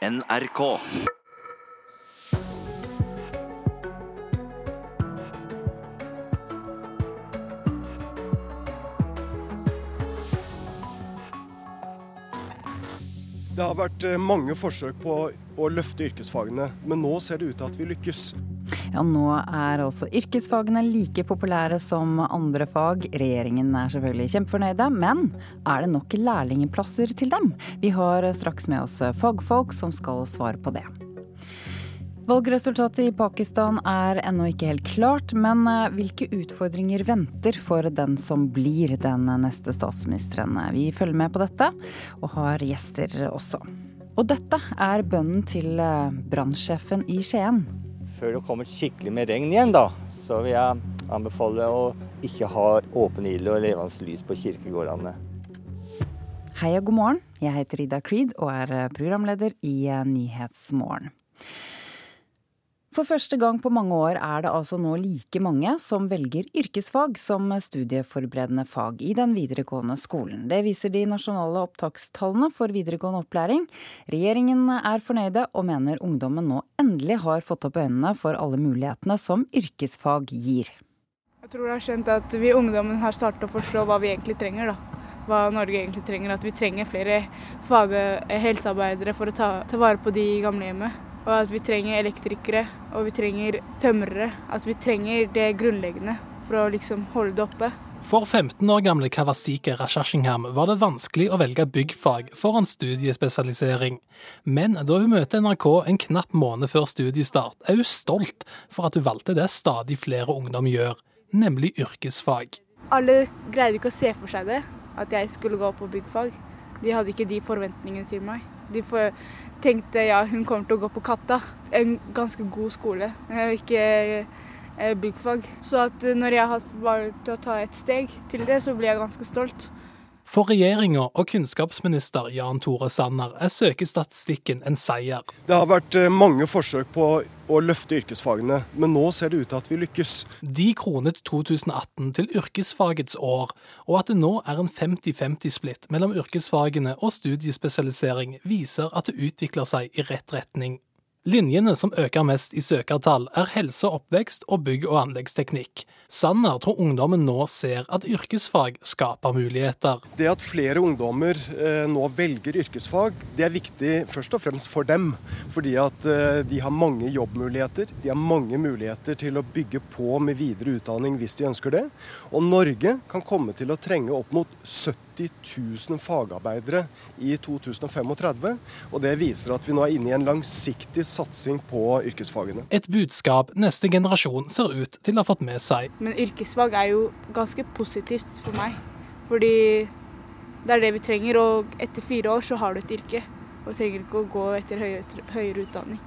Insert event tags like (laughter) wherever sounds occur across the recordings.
NRK. Det har vært eh, mange forsøk på å løfte yrkesfagene, men nå ser det ut til at vi lykkes. Ja, nå er altså yrkesfagene like populære som andre fag. Regjeringen er selvfølgelig kjempefornøyde, men er det nok lærlingplasser til dem? Vi har straks med oss fagfolk som skal svare på det. Valgresultatet i Pakistan er ennå ikke helt klart, men eh, hvilke utfordringer venter for den som blir den neste statsministeren? Vi følger med på dette, og har gjester også. Og dette er bønnen til eh, brannsjefen i Skien. Før det kommer skikkelig med regn igjen, da, så vil jeg anbefale å ikke ha åpen ild og levende lys på kirkegårdene. Hei og god morgen. Jeg heter Ida Creed og er programleder i Nyhetsmorgen. For første gang på mange år er det altså nå like mange som velger yrkesfag som studieforberedende fag i den videregående skolen. Det viser de nasjonale opptakstallene for videregående opplæring. Regjeringen er fornøyde og mener ungdommen nå endelig har fått opp øynene for alle mulighetene som yrkesfag gir. Jeg tror det har skjønt at vi ungdommen har startet å forstå hva vi egentlig trenger. da. Hva Norge egentlig trenger. At vi trenger flere fag helsearbeidere for å ta, ta vare på de gamlehjemmet. Og at vi trenger elektrikere og vi trenger tømrere. At vi trenger det grunnleggende for å liksom holde det oppe. For 15 år gamle Kawasike Rashashingham var det vanskelig å velge byggfag foran studiespesialisering. Men da hun møter NRK en knapp måned før studiestart, er hun stolt for at hun valgte det stadig flere ungdom gjør, nemlig yrkesfag. Alle greide ikke å se for seg det, at jeg skulle gå på byggfag. De hadde ikke de forventningene til meg. De tenkte ja, hun kommer til å gå på Katta. En ganske god skole, ikke eh, byggfag. Så at når jeg har valgt å ta et steg til det, så blir jeg ganske stolt. For regjeringa og kunnskapsminister Jan Tore Sanner er søkestatistikken en seier. Det har vært eh, mange forsøk på å løfte yrkesfagene, men nå ser det ut til at vi lykkes. De kronet 2018 til yrkesfagets år, og at det nå er en 50-50-splitt mellom yrkesfagene og studiespesialisering, viser at det utvikler seg i rett retning. Linjene som øker mest i søkertall, er helse og oppvekst og bygg- og anleggsteknikk. Sanner tror ungdommen nå ser at yrkesfag skaper muligheter. Det at flere ungdommer eh, nå velger yrkesfag, det er viktig først og fremst for dem. Fordi at eh, de har mange jobbmuligheter. De har mange muligheter til å bygge på med videre utdanning hvis de ønsker det. Og Norge kan komme til å trenge opp mot 70 000 fagarbeidere i 2035. Og det viser at vi nå er inne i en langsiktig satsing på yrkesfagene. Et budskap neste generasjon ser ut til å ha fått med seg. Men yrkesfag er jo ganske positivt for meg. Fordi det er det vi trenger, og etter fire år så har du et yrke. Og trenger ikke å gå etter høyere, utdanning.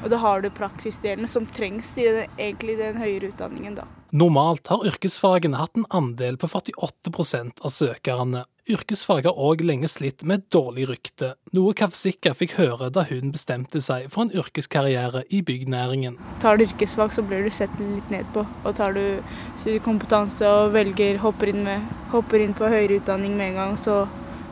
Og da har du praksisdelene som trengs i den, egentlig den høyere utdanningen, da. Normalt har yrkesfagene hatt en andel på 48% av søkerne. Yrkesfag har òg lenge slitt med et dårlig rykte, noe Kavsika fikk høre da hun bestemte seg for en yrkeskarriere i byggnæringen. Tar du yrkesfag, så blir du sett litt ned på. Og tar du studiekompetanse og velger, hopper inn, med, hopper inn på høyere utdanning med en gang, så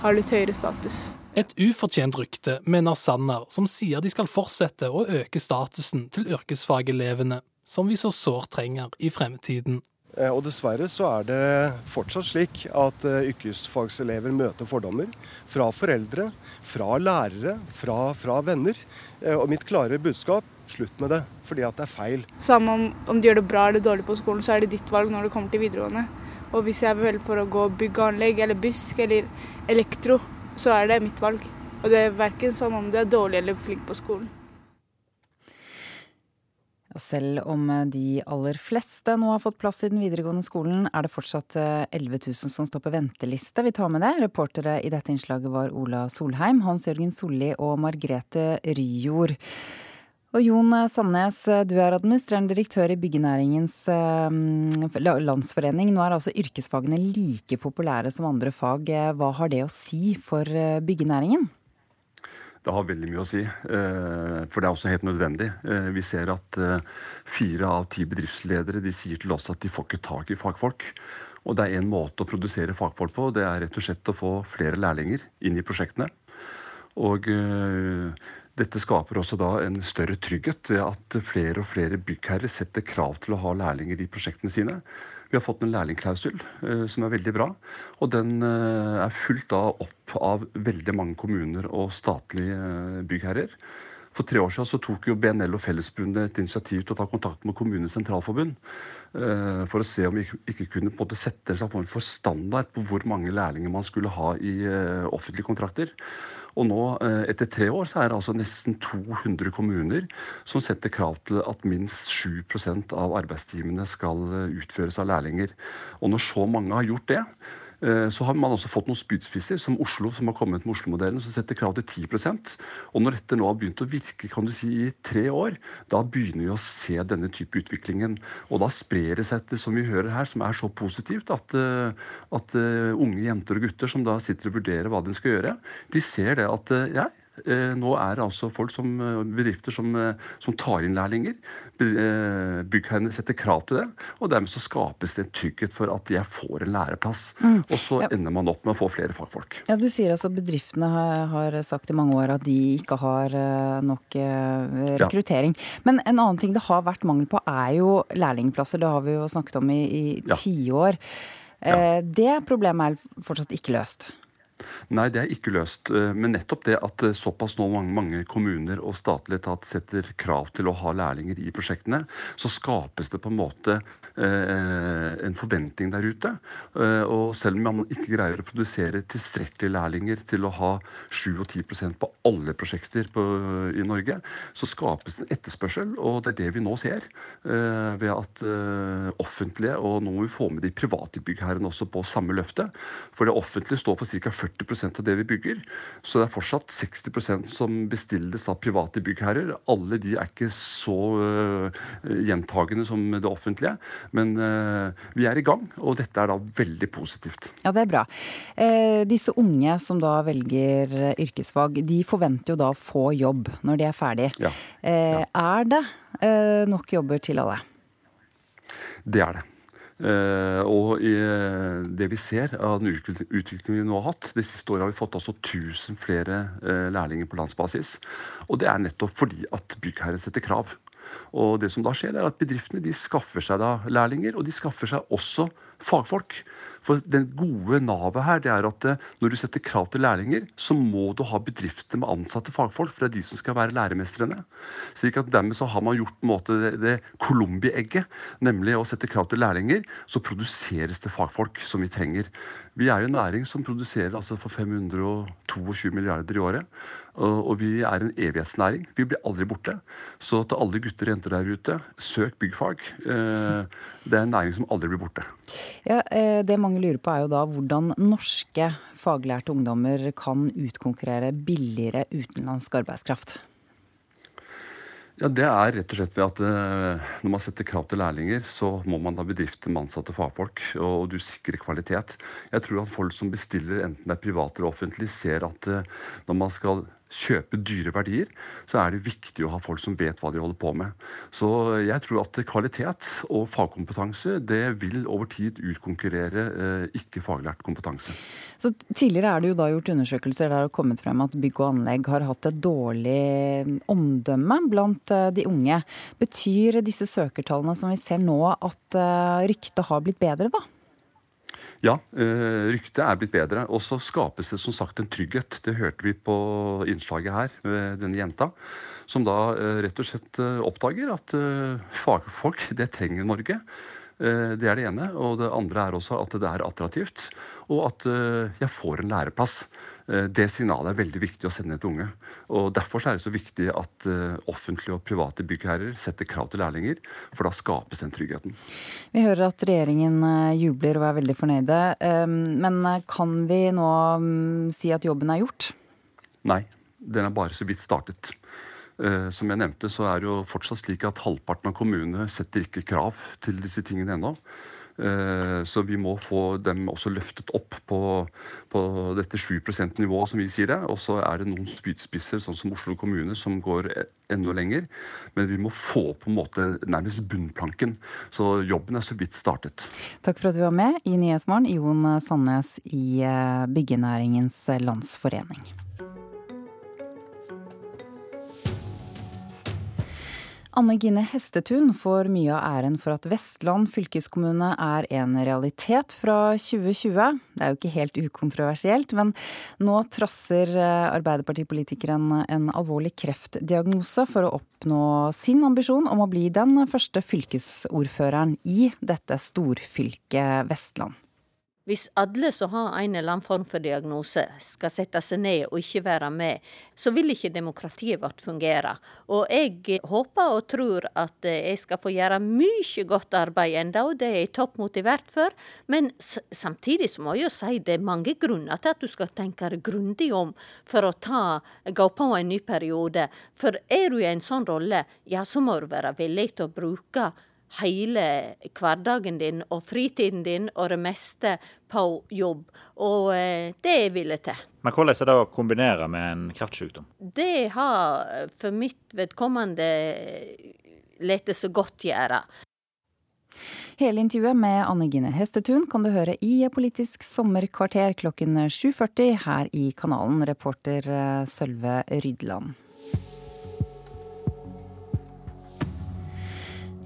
har du litt høyere status. Et ufortjent rykte, mener Sanner, som sier de skal fortsette å øke statusen til yrkesfagelevene som vi så sårt trenger i fremtiden. Eh, og dessverre så er det fortsatt slik at eh, yrkesfagselever møter fordommer fra foreldre, fra lærere, fra, fra venner. Eh, og mitt klare budskap slutt med det, fordi at det er feil. Samme om, om du gjør det bra eller dårlig på skolen, så er det ditt valg når du kommer til videregående. Og hvis jeg velger for å gå bygg og anlegg eller bysk eller elektro, så er det mitt valg. Og det er verken som om du er dårlig eller flink på skolen. Selv om eh, de aller fleste nå har fått plass i den videregående skolen, er det fortsatt 11 eh, 000 som står på venteliste. Vi tar med det. Reportere i dette innslaget var Ola Solheim, Hans Jørgen Solli og Margrete Ryjord. Og Jon Sandnes, du er administrerende direktør i Byggenæringens eh, landsforening. Nå er altså yrkesfagene like populære som andre fag. Hva har det å si for byggenæringen? Det har veldig mye å si, eh, for det er også helt nødvendig. Eh, vi ser at eh, fire av ti bedriftsledere de sier til oss at de får ikke tak i fagfolk. Og det er én måte å produsere fagfolk på, det er rett og slett å få flere lærlinger inn i prosjektene. Og Dette skaper også da en større trygghet ved at flere og flere byggherrer setter krav til å ha lærlinger i prosjektene sine. Vi har fått en lærlingklausul eh, som er veldig bra. Og den eh, er fulgt da opp av veldig mange kommuner og statlige eh, byggherrer. For tre år siden så tok jo BNL og Fellesforbundet et initiativ til å ta kontakt med Kommunenes Sentralforbund for å se om vi ikke kunne på en måte sette en form for standard på hvor mange lærlinger man skulle ha i offentlige kontrakter. Og nå, eh, etter tre år, så er det altså nesten 200 kommuner som setter krav til at minst 7% av arbeidstimene skal eh, utføres av lærlinger. Og når så mange har gjort det, så har man også fått noen spydspisser, som Oslo, som har kommet med Oslo-modellen, som setter krav til 10% Og når dette nå har begynt å virke kan du si, i tre år, da begynner vi å se denne type utviklingen. Og da sprer det seg til, som vi hører her, som er så positivt, at, eh, at uh, unge jenter og gutter som da sitter og vurderer hva de skal gjøre, de ser det at ja, Eh, nå er det altså folk som, eh, bedrifter som, eh, som tar inn lærlinger. Byggherrene setter krav til det, og dermed så skapes det en trygghet for at jeg får en læreplass. Mm. Og så ja. ender man opp med å få flere fagfolk. Ja, Du sier altså bedriftene har, sagt i mange år at de ikke har nok rekruttering. Ja. Men en annen ting det har vært mangel på, er jo lærlingplasser. Det har vi jo snakket om i, i tiår. Ja. Det problemet er fortsatt ikke løst. Nei, det er ikke løst. Eh, men nettopp det at eh, såpass nå mange, mange kommuner og statlig etat setter krav til å ha lærlinger i prosjektene, så skapes det på en måte eh, en forventning der ute. Og selv om man ikke greier å produsere tilstrekkelig lærlinger til å ha 7 og 10% på alle prosjekter på, i Norge, så skapes det en etterspørsel, og det er det vi nå ser. Ved at offentlige, og nå må vi få med de private byggherrene også på samme løfte. For det offentlige står for ca. 40 40% av det vi bygger. Så det er fortsatt 60% som bestilles av private byggherrer. Alle de er ikke så uh, gjentagende som det offentlige. Men uh, vi er i gang, og dette er da veldig positivt. Ja, det er bra. Eh, disse unge som da velger yrkesfag, de forventer jo da å få jobb når de er ferdig. Ja. Eh, ja. Er det eh, nok jobber til alle? Det er det. Uh, og i, uh, det vi ser av den utviklingen vi nå har hatt De siste året har vi fått altså 1000 flere uh, lærlinger på landsbasis. Og det er nettopp fordi at byggherre setter krav. Og det som da skjer, er at bedriftene de skaffer seg da lærlinger, og de skaffer seg også fagfolk. For den gode navet her det er at eh, når du setter krav til lærlinger, så må du ha bedrifter med ansatte fagfolk, for det er de som skal være læremestrene. Slik at Dermed så har man gjort på en måte det, det Colombi-egget, nemlig å sette krav til lærlinger. Så produseres det fagfolk som vi trenger. Vi er jo en næring som produserer altså for 522 milliarder i året. Og, vi er en evighetsnæring. Vi blir aldri borte. Så til alle gutter og jenter der ute, søk byggfag. Eh, det er en næring som aldri blir borte. Ja, eh, Det mange lurer på er jo da hvordan norske faglærte ungdommer kan utkonkurrere billigere utenlandsk arbeidskraft. Ja, Det er rett og slett ved at når man setter krav til lærlinger, så må man da bedrifte med ansatte fagfolk, og, du sikrer kvalitet. Jeg tror at folk som bestiller, enten det er privat eller offentlig, ser at når man skal kjøpe dyre verdier, så er det viktig å ha folk som vet hva de holder på med. Så jeg tror at kvalitet og fagkompetanse det vil over tid utkonkurrere eh, ikke faglært kompetanse. Så Tidligere er det jo da gjort undersøkelser der det har kommet frem at bygg og anlegg har hatt et dårlig omdømme blant eh, de unge. Betyr disse søkertallene som vi ser nå at eh, ryktet har blitt bedre, da? Ja, eh, ryktet er blitt bedre. Og så skapes det som sagt en trygghet. Det hørte vi på innslaget her med denne jenta. Som da eh, rett og slett eh, oppdager at fagfolk, det trenger Norge. Det er det ene. Og det andre er også at det er attraktivt. Og at jeg får en læreplass. Eh, det signalet er veldig viktig å sende til unge. og Derfor er det så viktig at eh, offentlige og private byggherrer setter krav til lærlinger, for da skapes den tryggheten. Vi hører at regjeringen eh, jubler og er veldig fornøyde. Men kan vi nå mm, si at jobben er gjort? Nei, den er bare så vidt startet. Som jeg nevnte, så er det jo fortsatt slik at halvparten av kommunene setter ikke krav til disse tingene ennå. Eh, så vi må få dem også løftet opp på, på dette 7 %-nivået, som vi sier det. Og så er det noen spydspisser, sånn som Oslo kommune, som går e, enda lenger. Men vi må få på en måte nærmest bunnplanken. Så jobben er så vidt startet. Takk for at du var med i Nyhetsmorgen, Jon Sandnes i eh, Byggenæringens Landsforening. Anne Gine Hestetun får mye av æren for at Vestland fylkeskommune er en realitet fra 2020. Det er jo ikke helt ukontroversielt, men nå trasser eh, Arbeiderpartipolitikeren en alvorlig kreftdiagnose for å oppnå sin ambisjon om å bli den første fylkesordføreren i dette storfylket Vestland. Hvis alle som har en eller annen form for diagnose skal sette seg ned og ikke være med, så vil ikke demokratiet vårt fungere. Og jeg håper og tror at jeg skal få gjøre mye godt arbeid enda, og det er jeg toppmotivert for. Men samtidig så må jeg jo si det er mange grunner til at du skal tenke deg grundig om for å ta, gå på en ny periode. For er du i en sånn rolle, ja så må du være villig til å bruke hele hverdagen din og fritiden din og det meste på jobb. Og eh, det vil jeg til. Men hvordan er det å kombinere med en kreftsykdom? Det har for mitt vedkommende latt seg godt gjøre. Hele intervjuet med Anne Gine Hestetun kan du høre i Politisk sommerkvarter klokken 7.40 her i kanalen, reporter eh, Sølve Rydland.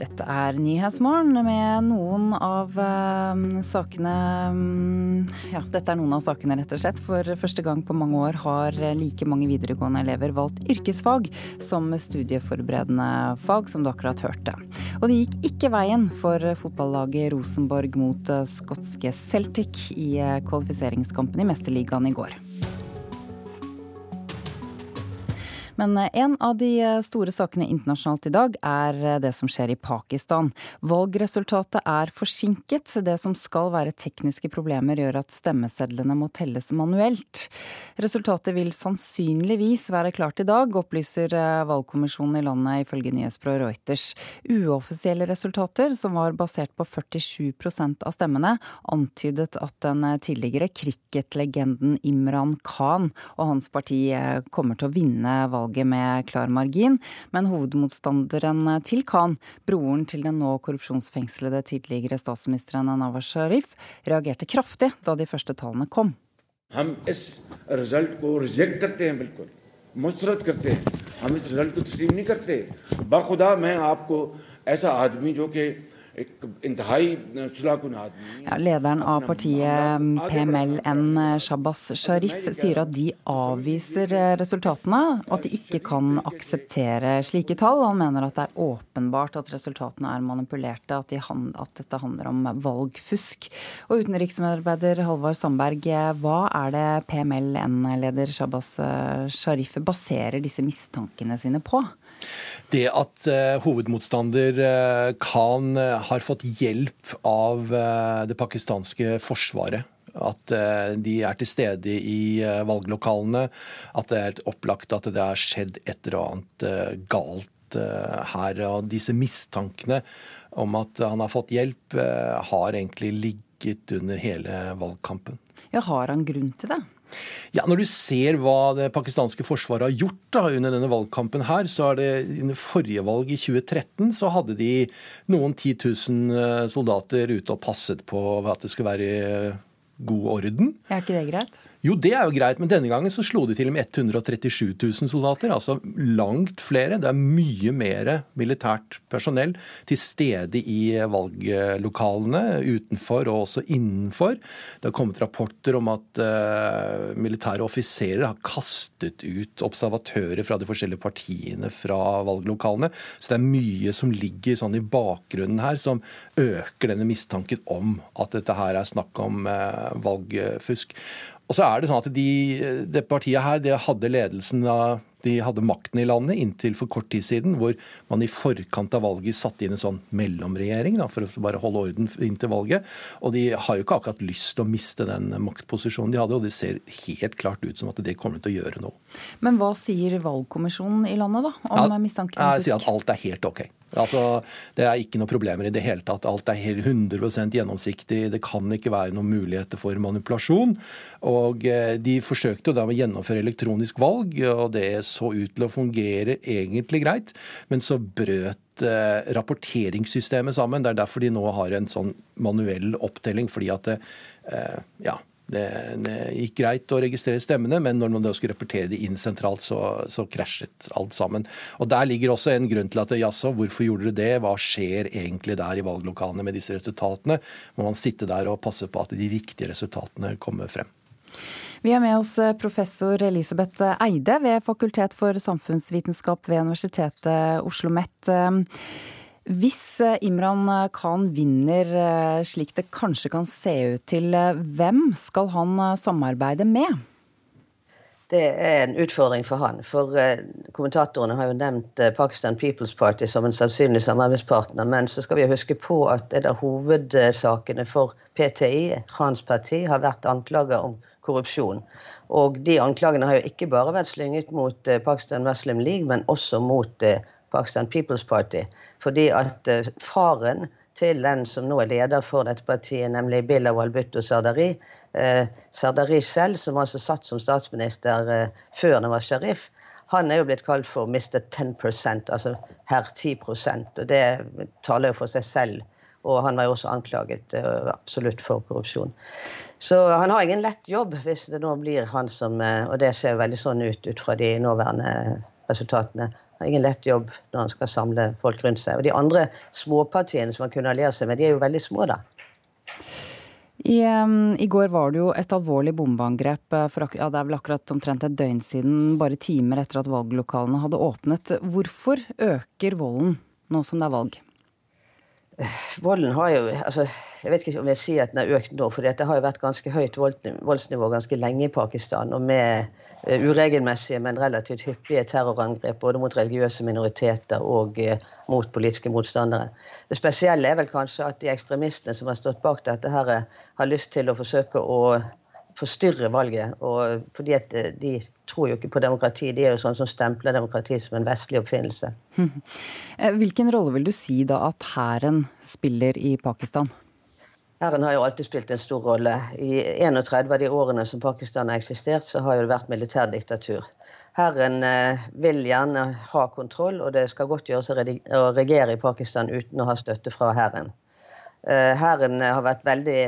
Dette er Nyhetsmorgen med noen av uh, sakene um, Ja, dette er noen av sakene, rett og slett. For første gang på mange år har like mange videregående elever valgt yrkesfag som studieforberedende fag, som du akkurat hørte. Og det gikk ikke veien for fotballaget Rosenborg mot uh, skotske Celtic i uh, kvalifiseringskampen i Mesterligaen i går. Men eh, en av de eh, store sakene internasjonalt i dag er eh, det som skjer i Pakistan. Valgresultatet er forsinket. Det som skal være tekniske problemer, gjør at stemmesedlene må telles manuelt. Resultatet vil sannsynligvis være klart i dag, opplyser valgkommisjonen i landet ifølge nyhetsbyrået Reuters. Uoffisielle resultater, som var basert på 47% av stemmene, antydet at den tidligere cricketlegenden Imran Khan og hans parti kommer til å vinne valget valget med klar margin, men hovedmotstanderen til Khan, broren til den nå korrupsjonsfengslede tidligere statsministeren Nawaz Sharif, reagerte kraftig da de første tallene kom. हम इस रिजल्ट को रिजेक्ट करते हैं बिल्कुल मुस्तरद करते हैं हम इस रिजल्ट को तस्लीम नहीं करते बाखुदा मैं आपको ऐसा आदमी जो कि ja, lederen av partiet PML-N, Shabbas Sharif, sier at de avviser eh, resultatene, at de ikke kan akseptere slike tall. Han mener at det er åpenbart at resultatene er manipulerte, at, de, at dette handler om valgfusk. Og utenriksmedarbeider Halvard Sandberg, hva er det PML-N-leder Shabbas eh, Sharif baserer disse mistankene sine på? Det at uh, hovedmotstander uh, Khan uh, har fått hjelp av det pakistanske forsvaret. At de er til stede i valglokalene. At det er opplagt at det har skjedd et eller annet galt her. Og disse mistankene om at han har fått hjelp, har egentlig ligget under hele valgkampen. Ja, Har han grunn til det? Ja, Når du ser hva det pakistanske forsvaret har gjort da, under denne valgkampen her, så er det under forrige valg i 2013 så hadde de noen 10 000 eh, soldater ute og passet på at det skulle være god orden. Er ikke det greit? Jo, det er jo greit, men denne gangen så slo de til med 137 000 soldater. Altså langt flere. Det er mye mer militært personell til stede i valglokalene utenfor og også innenfor. Det har kommet rapporter om at uh, militære offiserer har kastet ut observatører fra de forskjellige partiene fra valglokalene. Så det er mye som ligger sånn i bakgrunnen her, som øker denne mistanken om at dette her er snakk om uh, valgfusk. Og så er det sånn at de, Det partiet her det hadde ledelsen av de hadde makten i landet inntil for kort tid siden, hvor man i forkant av valget satte inn en sånn mellomregjering da, for å bare holde orden inntil valget. Og de har jo ikke akkurat lyst til å miste den maktposisjonen de hadde, og det ser helt klart ut som at det kommer til å gjøre noe. Men hva sier valgkommisjonen i landet da, om ja, mistanken om fusk? Jeg sier at alt er helt ok. Altså, Det er ikke noen problemer i det hele tatt. Alt er 100 gjennomsiktig. Det kan ikke være noen muligheter for manipulasjon. Og eh, De forsøkte da å gjennomføre elektronisk valg, og det så ut til å fungere egentlig greit. Men så brøt eh, rapporteringssystemet sammen. Det er derfor de nå har en sånn manuell opptelling. fordi at det, eh, ja, det, det, gikk greit å registrere stemmene, men når man da skulle rapportere det inn sentralt, så, så krasjet alt sammen. Og Der ligger også en grunn til at jaså, hvorfor gjorde dere det? Hva skjer egentlig der i valglokalene med disse resultatene? Må man sitte der og passe på at de riktige resultatene kommer frem? Vi har med oss eh, professor Elisabeth Eide ved Fakultet for samfunnsvitenskap ved Universitetet Oslo OsloMet. Hvis eh, Imran Khan vinner eh, slik det kanskje kan se ut til, hvem skal han samarbeide med? Det er en utfordring for han. For kommentatorene har jo nevnt Pakistan People's Party som en sannsynlig samarbeidspartner. Men så skal vi huske på at en av hovedsakene for PTI, Khans parti, har vært anklager om korrupsjon. Og de anklagene har jo ikke bare vært slynget mot eh, Pakistan Muslim League, men også mot eh, Pakistan People's Party. Fordi at eh, faren til den som nå er leder for dette partiet, nemlig Billah Walbutto Sardari, eh, Sardari selv, som altså satt som statsminister eh, før han var sheriff, han er jo blitt kalt for Mr. 10% altså herr 10% og det taler jo for seg selv. Og han var jo også anklaget uh, absolutt for korrupsjon. Så han har ingen lett jobb hvis det nå blir han som uh, Og det ser jo veldig sånn ut ut fra de nåværende resultatene. Ingen lett jobb når han skal samle folk rundt seg. Og de andre småpartiene som han kunne alliere seg med, de er jo veldig små, da. I, um, I, går var det jo et alvorlig bombeangrep eh, for ja, det er vel akkurat omtrent et døgn siden, bare timer etter at valglokalene hadde åpnet. Hvorfor øker volden nå som det er valg? Volden har jo altså, Jeg vet ikke om jeg sier at den har økt nå, for det har jo vært ganske høyt voldsnivå ganske lenge i Pakistan. Og med uh, uregelmessige, men relativt hyppige terrorangrep både mot religiøse minoriteter og uh, mot politiske motstandere. Det spesielle er vel kanskje at de ekstremistene som har stått bak dette, her, har lyst til å forsøke å forstyrre valget. Og fordi at eh, de tror jo ikke på demokrati. De er jo sånn som stempler demokrati som en vestlig oppfinnelse. (laughs) Eh, hvilken rolle vil du si da at hæren spiller i Pakistan? Hæren har jo alltid spilt en stor rolle. I 31 av de årene som Pakistan har eksistert, så har jo det vært militærdiktatur. Hæren eh, vil gjerne ha kontroll, og det skal godt gjøres å regere i Pakistan uten å ha støtte fra hæren. Eh, hæren har vært veldig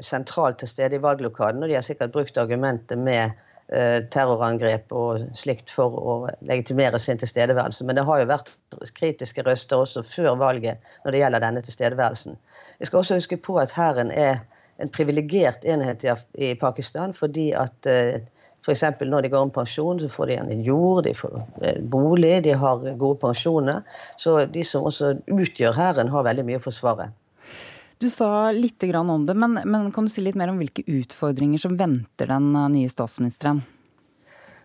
sentralt til stede i valglokalen, og de har sikkert brukt argumentet med eh, terrorangrep og slikt for å legitimere sin tilstedeværelse. Men det har jo vært kritiske røster også før valget når det gjelder denne tilstedeværelsen. Jeg skal også huske på at hæren er en privilegert enhet i Pakistan fordi at eh, F.eks. når de går om pensjon, så får de gjerne jord, de får bolig, de har gode pensjoner. Så de som også utgjør hæren, har veldig mye å forsvare. Du sa litt om det, men, men, kan du si litt mer om hvilke utfordringer som venter den eh, nye statsministeren?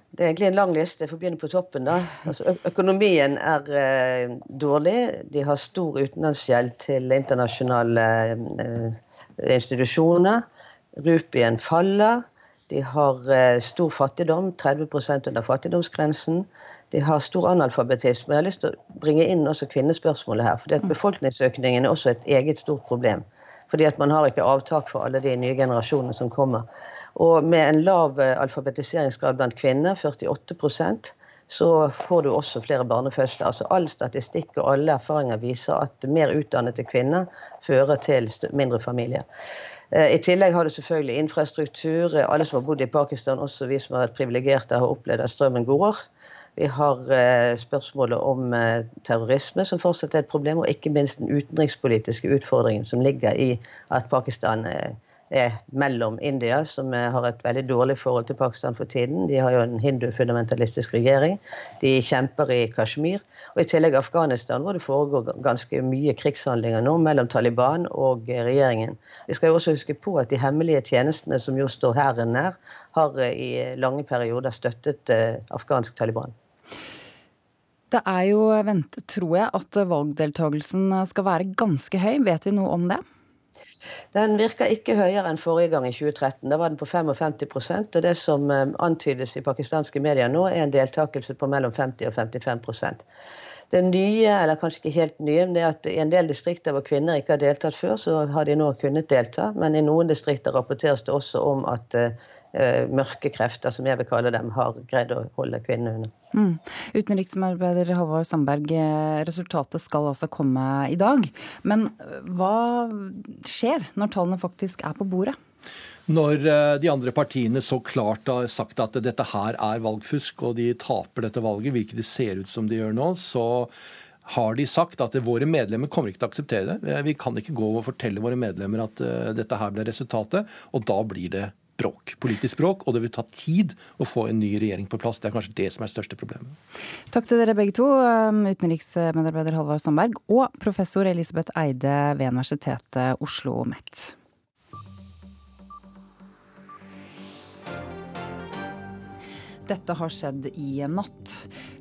Det er egentlig en lang liste. Jeg får begynne på toppen. da. Altså, økonomien er eh, dårlig. De har stor utenlandsgjeld til internasjonale eh, institusjoner. Rupien faller. De har eh, stor fattigdom, 30% under fattigdomsgrensen. De har stor analfabetisme. Jeg har lyst til å bringe inn også kvinnespørsmålet her. fordi at mm. Befolkningsøkningen er også et eget stort problem. Fordi at man har ikke avtak for alle de nye generasjonene som kommer. Og med en lav eh, alfabetiseringsgrad blant kvinner, 48% så får du også flere barnefødsler. Altså All statistikk og alle erfaringer viser at mer utdannede kvinner fører til mindre familier. Eh, I tillegg har du selvfølgelig infrastruktur. Alle som har bodd i Pakistan, også vi som har vært privilegerte, har opplevd at strømmen går. Vi har eh, spørsmålet om eh, terrorisme, som fortsatt er et problem, og ikke minst den utenrikspolitiske utfordringen som ligger i at Pakistan eh, er mellom India, som har et veldig dårlig forhold til Pakistan for tiden. De har jo en hindu-fundamentalistisk regjering. De kjemper i Kashmir. Og i tillegg Afghanistan, hvor det foregår ganske mye krigshandlinger nå mellom Taliban og regjeringen. Vi skal jo også huske på at de hemmelige tjenestene som jo står hæren nær, har i lange perioder støttet afghansk Taliban. Det er jo ventet, tror jeg, at valgdeltakelsen skal være ganske høy. Vet vi noe om det? Den virker ikke høyere enn forrige gang, i 2013. Da var den på 55% og Det som eh, antydes i pakistanske medier nå, er en deltakelse på mellom 50 og 55% Det nye, eller kanskje ikke helt nye, det er at i en del distrikter hvor kvinner ikke har deltatt før, så har de nå kunnet delta. Men i noen distrikter rapporteres det også om at uh, mørke krefter, som jeg vil kalle dem, har greid å holde kvinnene unna. Mm. Utenriksmedarbeider Halvor Sandberg, eh, resultatet skal altså komme i dag. Men eh, hva skjer når tallene faktisk er på bordet? Når de andre partiene så klart har sagt at dette her er valgfusk, og de taper dette valget, hvilket det ser ut som de gjør nå, så har de sagt at våre medlemmer kommer ikke til å akseptere det. Vi kan ikke gå og fortelle våre medlemmer at dette her ble resultatet, og da blir det bråk. Politisk bråk, og det vil ta tid å få en ny regjering på plass. Det er kanskje det som er det største problemet. Takk til dere begge to, um, utenriksmedarbeider Halvard Sandberg og professor Elisabeth Eide ved Universitetet Oslo OsloMet. Dette har skjedd i natt.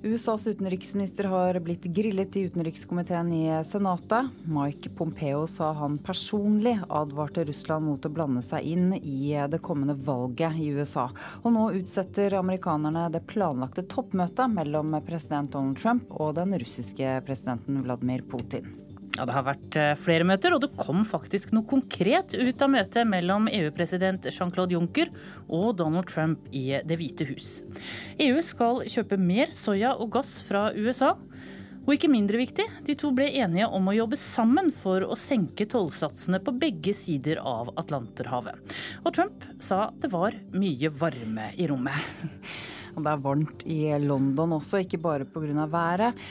USAs utenriksminister har blitt grillet i utenrikskomiteen i Senatet. Mike Pompeo sa han personlig advarte Russland mot å blande seg inn i det kommende valget i USA. Og nå utsetter amerikanerne det planlagte toppmøtet mellom president Donald Trump og den russiske presidenten Vladimir Putin. Ja, Det har vært eh, flere møter, og det kom faktisk noe konkret ut av møtet mellom EU-president Jean-Claude Juncker og Donald Trump i Det hvite hus. EU skal kjøpe mer soya og gass fra USA. Og ikke mindre viktig, de to ble enige om å jobbe sammen for å senke tollsatsene på begge sider av Atlanterhavet. Og Trump sa det var mye varme i rommet. Og det er varmt i London også, ikke bare pga. været.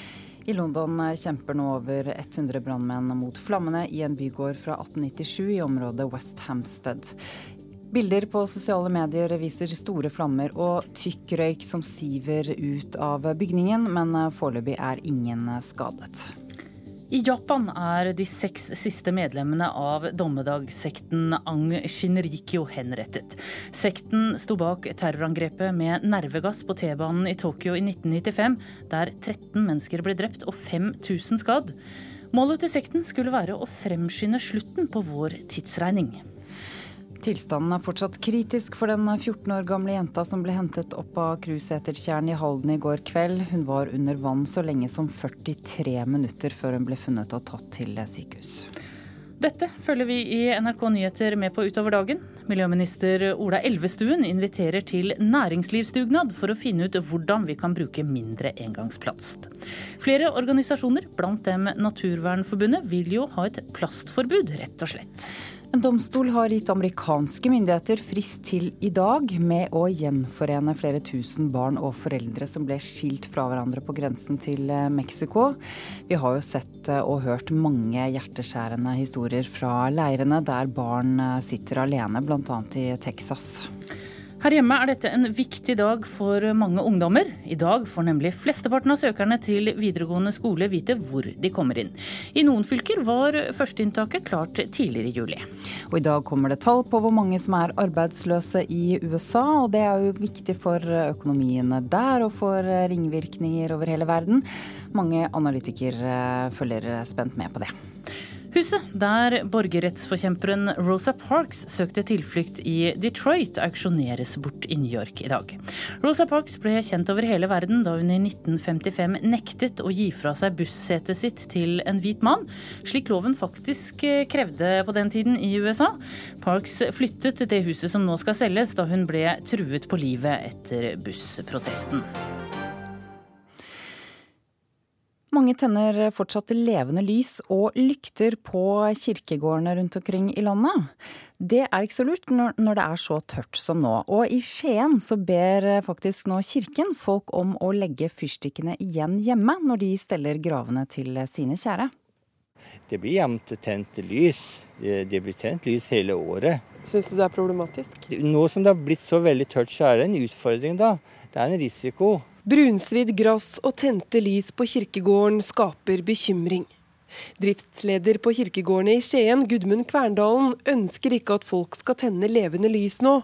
I London kjemper nå over 100 brannmenn mot flammene i en bygård fra 1897 i området West Hampstead. Bilder på sosiale medier viser store flammer og tykk røyk som siver ut av bygningen, men foreløpig er ingen skadet. I Japan er de seks siste medlemmene av dommedagssekten Ang Shinrikyo henrettet. Sekten sto bak terrorangrepet med nervegass på T-banen i Tokyo i 1995, der 13 mennesker ble drept og 5000 skadd. Målet til sekten skulle være å fremskynde slutten på vår tidsregning. Tilstanden er fortsatt kritisk for den 14 år gamle jenta som ble hentet opp av cruisesetertjern i Halden i går kveld. Hun var under vann så lenge som 43 minutter før hun ble funnet og tatt til sykehus. Dette følger vi i NRK Nyheter med på utover dagen. Miljøminister Ola Elvestuen inviterer til næringslivsdugnad for å finne ut hvordan vi kan bruke mindre engangsplast. Flere organisasjoner, blant dem Naturvernforbundet, vil jo ha et plastforbud, rett og slett. En domstol har gitt amerikanske myndigheter frist til i dag med å gjenforene flere tusen barn og foreldre som ble skilt fra hverandre på grensen til eh, Mexico. Vi har jo sett eh, og hørt mange hjerteskjærende historier fra leirene der barn eh, sitter alene, bl.a. i Texas. Her hjemme er dette en viktig dag for mange ungdommer. I dag får nemlig flesteparten av søkerne til videregående skole vite hvor de kommer inn. I noen fylker var førsteinntaket klart tidligere i juli. Og I dag kommer det tall på hvor mange som er arbeidsløse i USA, og det er jo viktig for økonomiene der og for ringvirkninger over hele verden. Mange analytikere følger spent med på det. Huset der borgerrettsforkjemperen Rosa Parks søkte tilflukt i Detroit, auksjoneres bort i New York i dag. Rosa Parks ble kjent over hele verden da hun i 1955 nektet å gi fra seg bussetet sitt til en hvit mann, slik loven faktisk eh, krevde på den tiden i USA. Parks flyttet til det huset som nå skal selges, da hun ble truet på livet etter bussprotesten. Mange tenner fortsatt levende lys og lykter på kirkegårdene rundt omkring i landet. Det er ikke så lurt når det er så tørt som nå. Og i Skien så ber faktisk nå kirken folk om å legge fyrstikkene igjen hjemme når de steller gravene til sine kjære. Det blir jevnt tent lys. Det blir tent lys hele året. Syns du det er problematisk? Nå som det har blitt så veldig tørt, så er det en utfordring, da. Det er en risiko. Brunsvidd gress og tente lys på kirkegården skaper bekymring. Driftsleder på kirkegårdene i Skien, Gudmund Kverndalen, ønsker ikke at folk skal tenne levende lys nå,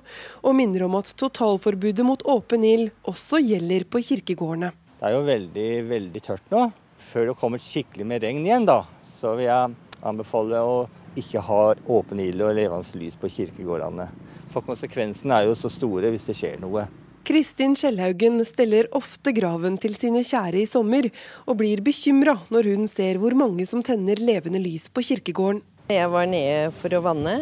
og minner om at totalforbudet mot åpen ild også gjelder på kirkegårdene. Det er jo veldig, veldig tørt nå. Før det kommer skikkelig med regn igjen, da, så vil jeg anbefale å ikke ha åpen ild og levende lys på kirkegårdene. For konsekvensene er jo så store hvis det skjer noe. Kristin Skjellhaugen steller ofte graven til sine kjære i sommer, og blir bekymra når hun ser hvor mange som tenner levende lys på kirkegården. Jeg var nede for å vanne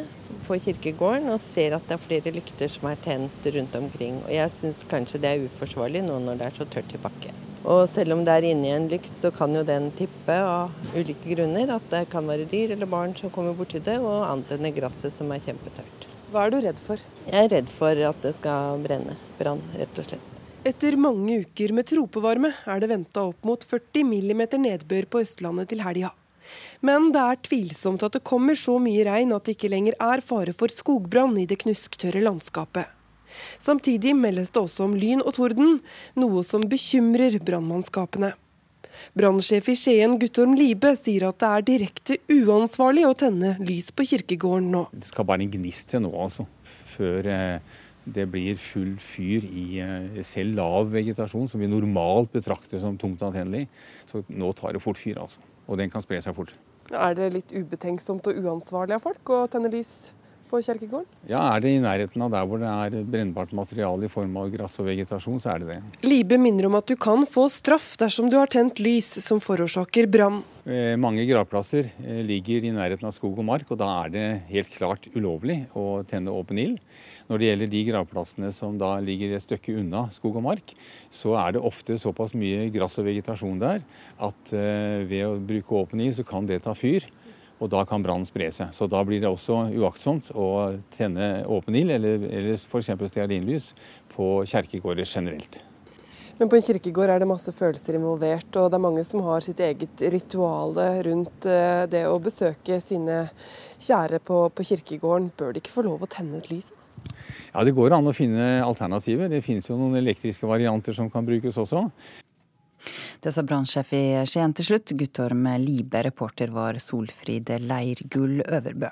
på kirkegården og ser at det er flere lykter som er tent rundt omkring. Og jeg syns kanskje det er uforsvarlig nå når det er så tørt i bakken. Og selv om det er inni en lykt, så kan jo den tippe av ulike grunner. At det kan være dyr eller barn som kommer borti det, og antenne gresset som er kjempetørt. Hva er du redd for? Jeg er redd for at det skal brenne. Brann, rett og slett. Etter mange uker med tropevarme er det venta opp mot 40 millimeter nedbør på Østlandet til helga. Men det er tvilsomt at det kommer så mye regn at det ikke lenger er fare for skogbrann i det knusktørre landskapet. Samtidig meldes det også om lyn og torden, noe som bekymrer brannmannskapene. Brannsjef i Skien Guttorm Libe sier at det er direkte uansvarlig å tenne lys på kirkegården nå. Det skal bare en gnist til nå, altså. Før eh, det blir full fyr i eh, selv lav vegetasjon, som vi normalt betrakter som tungt antennelig. Så nå tar det fort fyr, altså. Og den kan spre seg fort. Er det litt ubetenksomt og uansvarlig av folk å tenne lys på kjerkegården? Ja, er det i nærheten av der hvor det er brennbart materiale i form av gress og vegetasjon, så er det det. Libe minner om at du kan få straff dersom du har tent lys som forårsaker brann. Eh, mange gravplasser eh, ligger i nærheten av skog og mark, og da er det helt klart ulovlig å tenne åpen ild. Når det gjelder de gravplassene som da ligger et stykke unna skog og mark, så er det ofte såpass mye gress og vegetasjon der at eh, ved å bruke åpen ild, så kan det ta fyr. Og da kan brannen spre seg. Så da blir det også uaktsomt å tenne åpen ild, eller, eller f.eks. stearinlys, på kjerkegårder generelt. Men på en kirkegård er det masse følelser involvert, og det er mange som har sitt eget rituale rundt eh, det å besøke sine kjære på, på kirkegården. Bør de ikke få lov å tenne et lys? Ja, Det går an å finne alternativer. Det finnes jo noen elektriske varianter som kan brukes også. Det sa brannsjef i Skien til slutt. Guttorm Libe, reporter var Solfrid Leirgull Øverbø.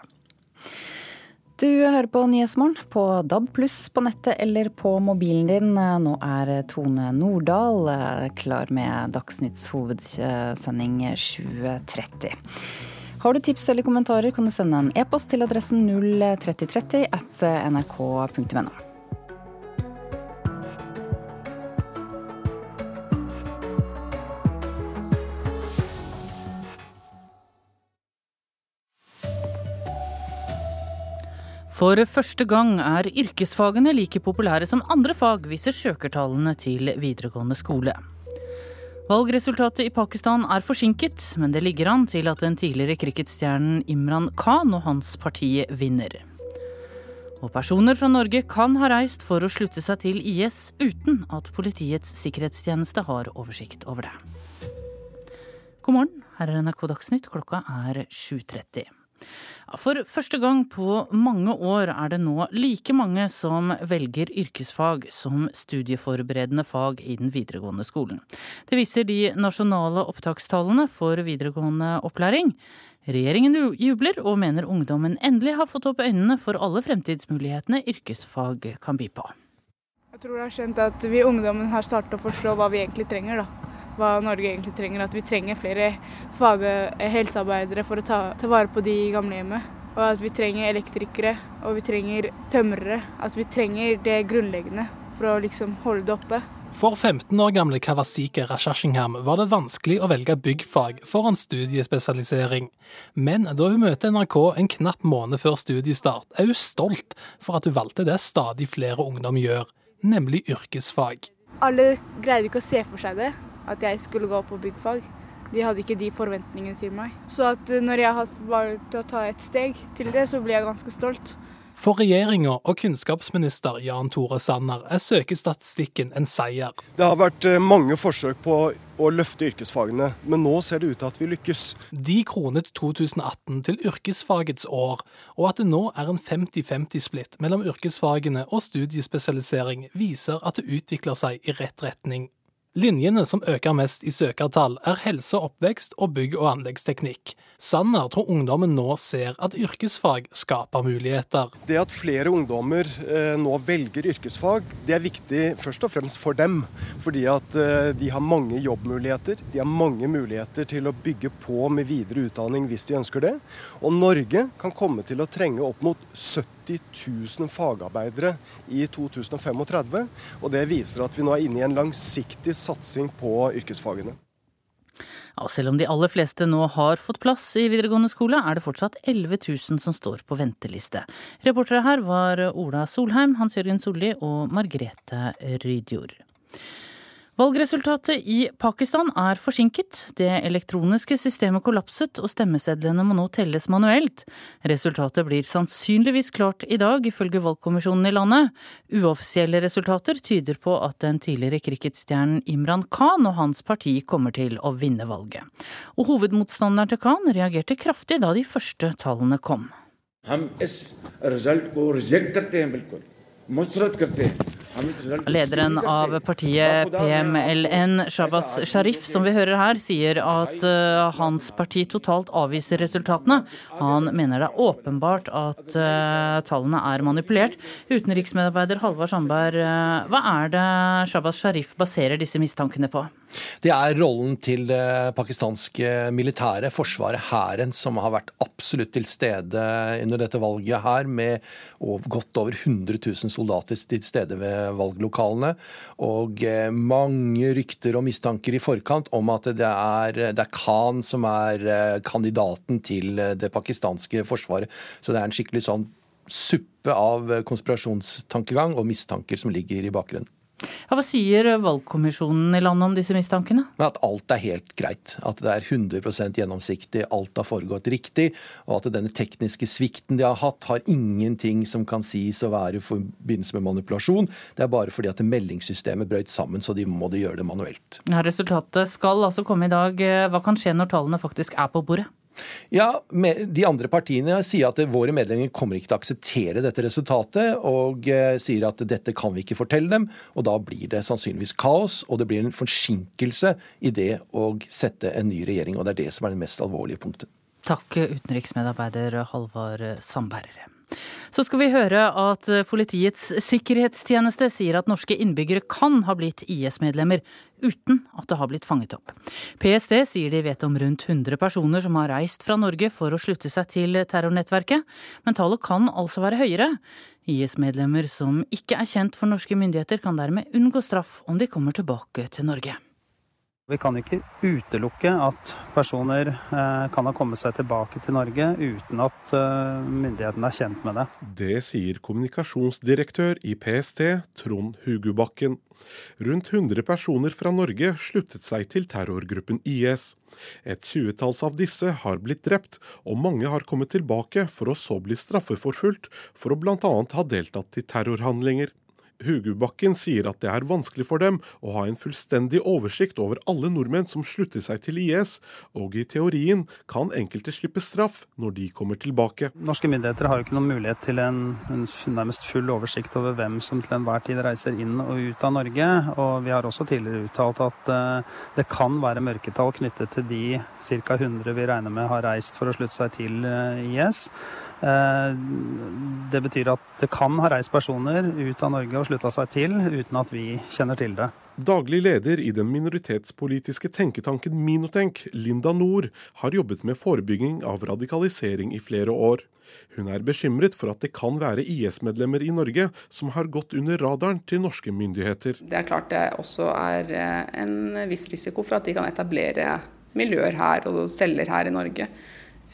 Du hører på Nyhetsmorgen på DAB pluss på nettet eller på mobilen din. Nå er Tone Nordahl klar med Dagsnytts hovedsending 7.30. Har du tips eller kommentarer, kan du sende en e-post til adressen 03030 at nrk.no. For første gang er yrkesfagene like populære som andre fag, viser søkertallene til videregående skole. Valgresultatet i Pakistan er forsinket, men det ligger an til at den tidligere cricketstjernen Imran Khan og hans parti vinner. Og personer fra Norge kan ha reist for å slutte seg til IS uten at Politiets sikkerhetstjeneste har oversikt over det. God morgen, her er NRK Dagsnytt, klokka er 7.30. For første gang på mange år er det nå like mange som velger yrkesfag som studieforberedende fag i den videregående skolen. Det viser de nasjonale opptakstallene for videregående opplæring. Regjeringen jubler og mener ungdommen endelig har fått opp øynene for alle fremtidsmulighetene yrkesfag kan by på. Jeg tror det er skjønt at vi ungdommen har startet å forstå hva vi egentlig trenger. da hva Norge egentlig trenger. At vi trenger flere fag helsearbeidere for å ta, ta vare på de gamlehjemmet. Og at vi trenger elektrikere og vi trenger tømrere. At vi trenger det grunnleggende for å liksom holde det oppe. For 15 år gamle Kawasike Rashashingham var det vanskelig å velge byggfag foran studiespesialisering. Men da hun møter NRK en knapp måned før studiestart, er hun stolt for at hun valgte det stadig flere ungdom gjør, nemlig yrkesfag. Alle greide ikke å se for seg det, at jeg skulle gå på byggfag. De hadde ikke de forventningene til meg. Så at eh, når jeg har valgt å ta et steg til det, så blir jeg ganske stolt. For regjeringa og kunnskapsminister Jan Tore Sanner er søkestatistikken en seier. Det har vært eh, mange forsøk på å løfte yrkesfagene, men nå ser det ut til at vi lykkes. De kronet 2018 til yrkesfagets år, og at det nå er en 50-50-splitt mellom yrkesfagene og studiespesialisering, viser at det utvikler seg i rett retning. Linjene som øker mest i søkertall, er helse og oppvekst og bygg- og anleggsteknikk. Sanner tror ungdommen nå ser at yrkesfag skaper muligheter. Det at flere ungdommer eh, nå velger yrkesfag, det er viktig først og fremst for dem. Fordi at eh, de har mange jobbmuligheter. De har mange muligheter til å bygge på med videre utdanning hvis de ønsker det. Og Norge kan komme til å trenge opp mot 70 000 fagarbeidere i 2035. Og det viser at vi nå er inne i en langsiktig satsing på yrkesfagene. Ja, selv om de aller fleste nå har fått plass i videregående skole, er det fortsatt 11 000 som står på venteliste. Reportere her var Ola Solheim, Hans Jørgen Solli og Margrethe Rydjord. Valgresultatet i Pakistan er forsinket. Det elektroniske systemet kollapset, og stemmesedlene må nå telles manuelt. Resultatet blir sannsynligvis klart i dag, ifølge valgkommisjonen i landet. Uoffisielle resultater tyder på at den tidligere cricketstjernen Imran Khan og hans parti kommer til å vinne valget. Og hovedmotstanderen til Khan reagerte kraftig da de første tallene kom. Lederen av partiet PMLN, Shabaz Sharif, som vi hører her, sier at eh, hans parti totalt avviser resultatene. Han mener det er åpenbart at eh, tallene er manipulert. Utenriksmedarbeider Halvard Sandberg, eh, hva er det Shabaz Sharif baserer disse mistankene på? Det er rollen til det pakistanske militære forsvaret, hæren, som har vært absolutt til stede under dette valget her, med godt over 100 000 soldater til stede ved valglokalene. Og eh, mange rykter og mistanker i forkant om at det er, det er Khan som er eh, kandidaten til det pakistanske forsvaret. Så det er en skikkelig sånn suppe av konspirasjonstankegang og mistanker som ligger i bakgrunnen. Ja, hva sier valgkommisjonen i landet om disse mistankene? At alt er helt greit. At det er 100% gjennomsiktig, alt har foregått riktig. Og at denne tekniske svikten de har hatt, har ingenting som kan sies å være i forbindelse med manipulasjon. Det er bare fordi at meldingssystemet brøt sammen, så de må de gjøre det manuelt. Ja, resultatet skal altså komme i dag. Hva kan skje når tallene faktisk er på bordet? Ja, De andre partiene sier at våre medlemmer kommer ikke til å akseptere dette resultatet, og eh, sier at dette kan vi ikke fortelle dem. og Da blir det sannsynligvis kaos, og det blir en forsinkelse i det å sette en ny regjering. og Det er det som er det mest alvorlige punktet. Takk, utenriksmedarbeider Halvard Sandberg. Så skal vi høre at Politiets sikkerhetstjeneste sier at norske innbyggere kan ha blitt IS-medlemmer uten at det har blitt fanget opp. PST sier de vet om rundt 100 personer som har reist fra Norge for å slutte seg til terrornettverket, men tallet kan altså være høyere. IS-medlemmer som ikke er kjent for norske myndigheter, kan dermed unngå straff om de kommer tilbake til Norge. Vi kan ikke utelukke at personer eh, kan ha kommet seg tilbake til Norge uten at eh, myndighetene er kjent med det. Det sier kommunikasjonsdirektør i PST, Trond Hugubakken. Rundt 100 personer fra Norge sluttet seg til terrorgruppen IS. Et tjuetalls av disse har blitt drept, og mange har kommet tilbake for å så bli straffeforfulgt for å bl.a. ha deltatt i terrorhandlinger. Hugubakken sier at det er vanskelig for dem å ha en fullstendig oversikt over alle nordmenn som slutter seg til IS, og i teorien kan enkelte slippe straff når de kommer tilbake. Norske myndigheter har jo ikke noen mulighet til en, en nærmest full oversikt over hvem som til enhver tid reiser inn og ut av Norge. Og vi har også tidligere uttalt at uh, det kan være mørketall knyttet til de ca. 100 vi regner med har reist for å slutte seg til uh, IS. Uh, det betyr at det kan ha reist personer ut av Norge og slutta seg til, uten at vi kjenner til det. Daglig leder i den minoritetspolitiske tenketanken Minotenk, Linda Nord, har jobbet med forebygging av radikalisering i flere år. Hun er bekymret for at det kan være IS-medlemmer i Norge som har gått under radaren til norske myndigheter. Det er klart det også er eh, en viss risiko for at de kan etablere miljøer her og selger her i Norge.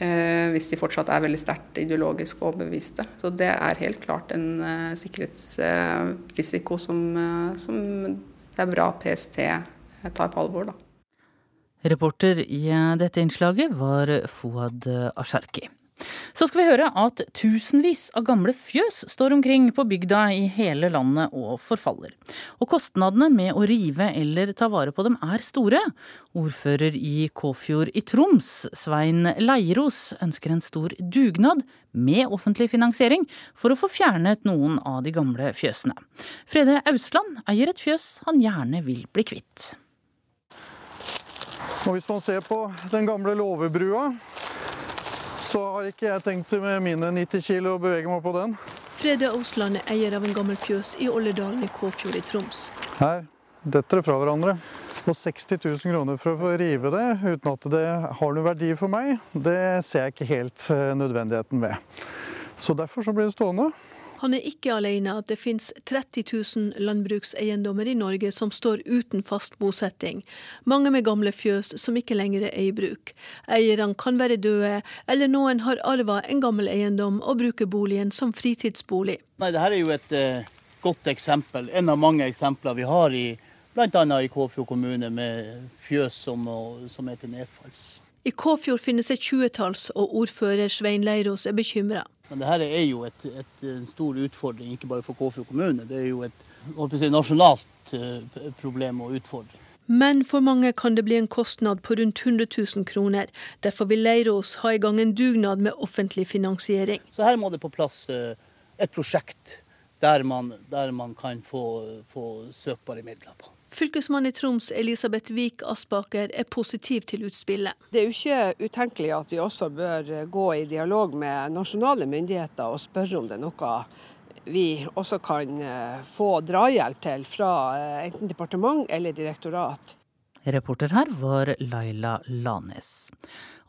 Eh, hvis de fortsatt er veldig sterkt ideologisk overbeviste. Så det er helt klart en uh, sikkerhetsrisiko som, uh, som, det er bra PST tar på alvor. Da. Reporter i dette innslaget var Fouad Asharki. Så skal vi høre at tusenvis av gamle fjøs står omkring på bygda i hele landet og forfaller. Og kostnadene med å rive eller ta vare på dem er store. Ordfører i Kåfjord i Troms, Svein Leiros, ønsker en stor dugnad med offentlig finansiering for å få fjernet noen av de gamle fjøsene. Frede Ausland eier et fjøs han gjerne vil bli kvitt. Og hvis man ser på den gamle låvebrua, så har ikke jeg tenkt med mine 90 kilo å bevege meg på den. Frede Ausland er eier av en gammel fjøs i Olledalen i Kåfjord i Troms. Her detter det fra hverandre. Og 60 000 kroner for å få rive det uten at det har noen verdi for meg, det ser jeg ikke helt eh, nødvendigheten med. Så derfor så blir det stående. Han er ikke alene. Det finnes 30 000 landbrukseiendommer i Norge som står uten fast bosetting. Mange med gamle fjøs som ikke lenger er i bruk. Eierne kan være døde, eller noen har arva en gammel eiendom og bruker boligen som fritidsbolig. Nei, Dette er jo et uh, godt eksempel. En av mange eksempler vi har i Bl.a. i Kåfjord kommune med fjøs som, som heter nedfalls. I Kåfjord finnes et tjuetalls, og ordfører Svein Leirås er bekymra. Men dette er jo et, et, en stor utfordring, ikke bare for Kåfjord kommune. Det er jo et si, nasjonalt uh, problem og utfordring. Men for mange kan det bli en kostnad på rundt 100 000 kroner. Derfor vil Leirås ha i gang en dugnad med offentlig finansiering. Så her må det på plass uh, et prosjekt der man, der man kan få, få søkbare midler på. Fylkesmann i Troms Elisabeth Vik Aspaker er positiv til utspillet. Det er jo ikke utenkelig at vi også bør gå i dialog med nasjonale myndigheter og spørre om det er noe vi også kan eh, få drahjelp til fra eh, enten departement eller direktorat. Reporter her var Laila Lanes.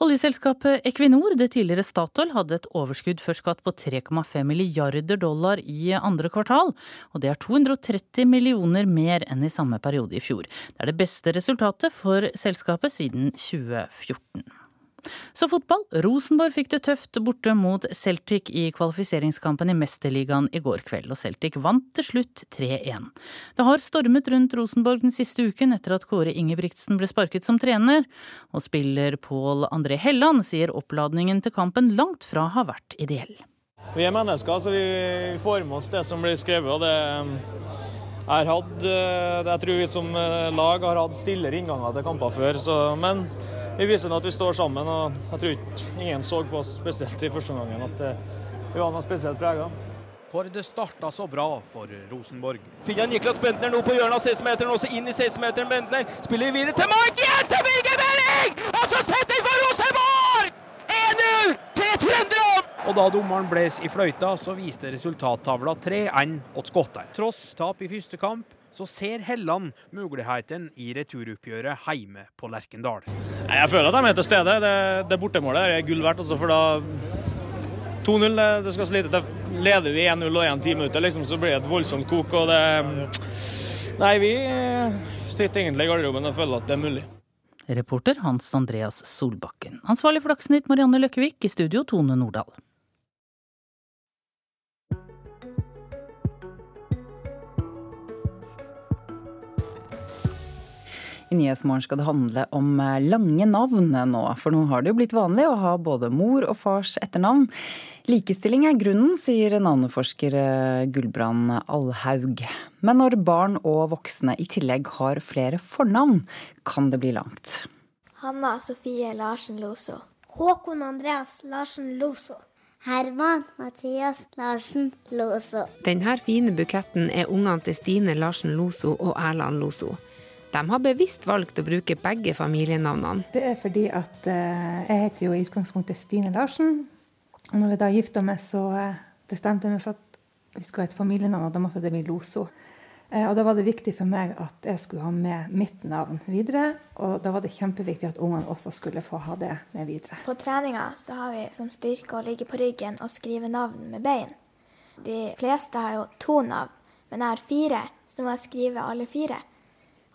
Oljeselskapet Equinor, det tidligere Statoil, hadde et overskudd før skatt på 3,5 milliarder dollar i andre kvartal. Og det er 230 millioner mer enn i samme periode i fjor. Det er det beste resultatet for selskapet siden 2014. Så fotball. Rosenborg fikk det tøft borte mot Celtic i kvalifiseringskampen i Mesterligaen i går kveld, og Celtic vant til slutt 3-1. Det har stormet rundt Rosenborg den siste uken etter at Kåre Ingebrigtsen ble sparket som trener, og spiller Pål André Helland sier oppladningen til kampen langt fra har vært ideell. Vi er mennesker, så vi får med oss det som blir skrevet. og det jeg, hatt jeg tror vi som lag har hatt stillere innganger til kamper før, så, men vi viser nå at vi står sammen. og Jeg tror ikke ingen så på oss spesielt i første omgang at eh, vi var noe spesielt prega. For det starta så bra for Rosenborg. Finner Niklas Bentner nå på hjørnet av 16-meteren, også inn i 16-meteren. Bentner spiller videre til Mark Jensen Birger Meling! Og så setter for Rosenborg! 1-0 til trønderne! Og da dommeren bles i fløyta, så viste resultattavla 3-1 åt skottene. Tross tap i første kamp, så ser Helland muligheten i returoppgjøret hjemme på Lerkendal. Jeg føler at de er til stede. Det, det bortemålet er gull verdt. Altså, for da 2-0, det, det, skal slite til. Leder vi 1-0 og 1 time ute, liksom, så blir det et voldsomt kok. og det... Nei, vi sitter egentlig i garderoben og føler at det er mulig. Reporter Hans Andreas Solbakken. Ansvarlig for Dagsnytt Marianne Løkkevik, i studio Tone Nordahl. Nyhetsmorgen skal det handle om eh, lange navn nå, for nå har det jo blitt vanlig å ha både mor og fars etternavn. Likestilling er grunnen, sier navneforsker eh, Gulbrand Allhaug. Men når barn og voksne i tillegg har flere fornavn, kan det bli langt. Hanna Sofie Larsen Loso. Håkon Andreas Larsen Loso. Herman Mathias Larsen Loso. Denne fine buketten er ungene til Stine Larsen Loso og Erland Loso. De har bevisst valgt å bruke begge familienavnene. Det er fordi at uh, jeg heter jo i utgangspunktet Stine Larsen. Og når jeg da gifta meg, så uh, bestemte jeg meg for at vi skulle ha et familienavn, og da måtte det bli Loso. Uh, og da var det viktig for meg at jeg skulle ha med mitt navn videre. Og da var det kjempeviktig at ungene også skulle få ha det med videre. På treninga så har vi som styrke å ligge på ryggen og skrive navn med bein. De fleste har jo to navn, men jeg har fire, så nå må jeg skrive alle fire.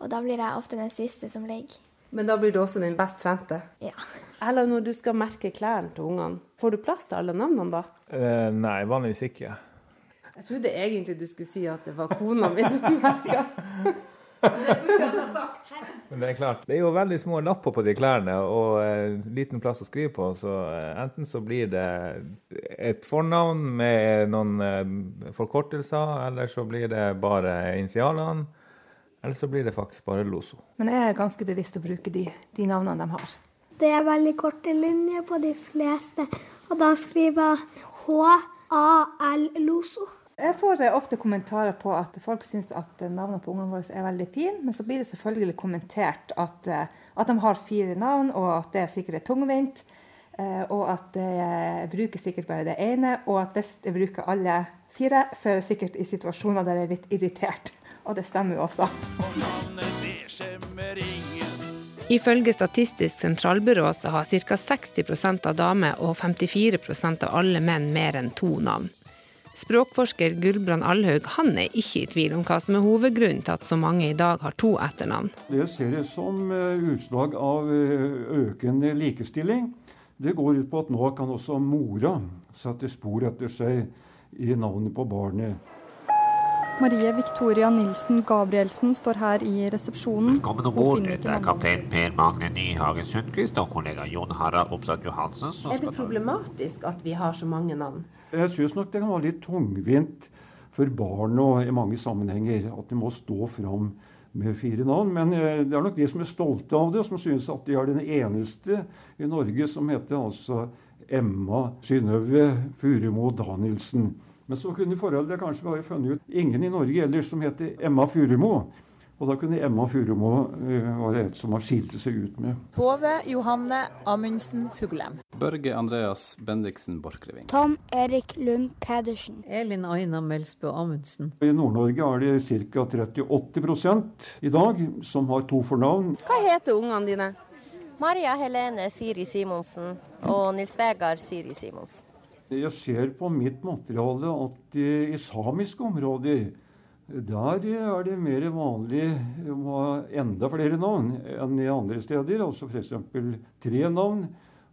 Og da blir jeg ofte den siste som ligger. Men da blir du også den best trente? Ja. Eller når du skal merke klærne til ungene, får du plass til alle navnene da? Uh, nei, vanligvis ikke. Jeg trodde egentlig du skulle si at det var kona mi som (laughs) merka. Men det er klart, det er jo veldig små lapper på de klærne og eh, liten plass å skrive på. Så eh, enten så blir det et fornavn med noen eh, forkortelser, eller så blir det bare initialene. Eller så blir det faktisk bare Loso. Men jeg er ganske bevisst å bruke de, de navnene de har. Det er veldig korte linjer på de fleste, og da skriver jeg H-A-L Loso. Jeg får ofte kommentarer på at folk syns at navnene på ungene våre er veldig fine, men så blir det selvfølgelig kommentert at, at de har fire navn, og at det sikkert er tungvint. Og at jeg bruker sikkert bare det ene, og at hvis jeg bruker alle fire, så er det sikkert i situasjoner der jeg er litt irritert. Og det stemmer jo også. Ifølge Statistisk sentralbyrå så har ca. 60% av damer og 54% av alle menn mer enn to navn. Språkforsker Gulbrand Allhaug han er ikke i tvil om hva som er hovedgrunnen til at så mange i dag har to etternavn. Det ser jeg som utslag av økende likestilling. Det går ut på at nå kan også mora sette spor etter seg i navnet på barnet. Marie Victoria Nilsen Gabrielsen står her i resepsjonen. Velkommen om bord. Dette er kaptein Per Magne Nyhagen Sundquist og kollega Jon Harald Opsat Johansen. Er det problematisk at vi har så mange navn? Jeg syns nok det kan være litt tungvint for barn og i mange sammenhenger at de må stå fram med fire navn. Men eh, det er nok de som er stolte av det, som syns at de er den eneste i Norge som heter altså Emma Synnøve Furumo Danielsen. Men så kunne foreldre kanskje bare funnet ut ingen i Norge ellers som heter Emma Furumo. Og da kunne Emma Furumo uh, være et som har skilte seg ut med. Tove Johanne Amundsen Fuglem. Børge Andreas Bendiksen Borchgrevink. Tom Erik Lund Pedersen. Elin Aina Melsbø Amundsen. I Nord-Norge er det ca. 38 i dag som har to fornavn. Hva heter ungene dine? Maria Helene Siri Simonsen og Nils Vegard Siri Simonsen. Jeg ser på mitt materiale at i samiske områder der er det mer vanlig å ha enda flere navn enn i andre steder. Altså f.eks. tre navn,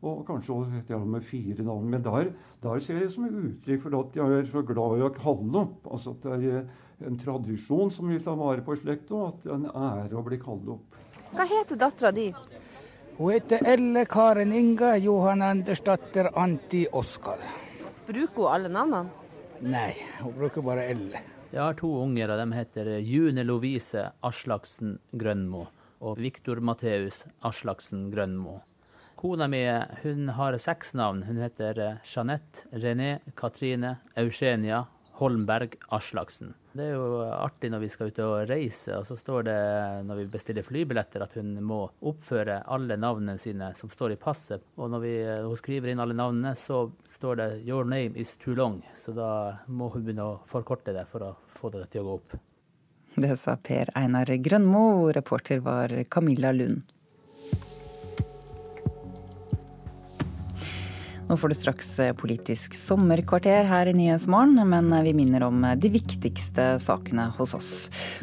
og kanskje til og med fire navn. Men der, der ser jeg det som et uttrykk for at jeg er så glad i å kalle opp. Altså at det er en tradisjon som vi tar vare på slekta, og at det er en ære å bli kalt opp. Hva heter dattera di? Hun heter Elle Karen Inga Johan Andersdatter Anti Oskar. Bruker hun alle navnene? Nei, hun bruker bare L. Jeg har to unger, og de heter June Lovise Aslaksen Grønmo og Viktor Matteus Aslaksen Grønmo. Kona mi hun har seks navn. Hun heter Jeanette, René, Katrine, Eugenia, Holmberg Aslaksen. Det er jo artig når vi skal ut og reise, og så står det når vi bestiller flybilletter at hun må oppføre alle navnene sine som står i passet. Og når vi, hun skriver inn alle navnene, så står det 'Your name is too long'. Så da må hun begynne å forkorte det for å få det til å gå opp. Det sa Per Einar Grønmo, reporter var Camilla Lund. Nå får du straks eh, Politisk sommerkvarter her i Nyhetsmorgen, men eh, vi minner om eh, de viktigste sakene hos oss.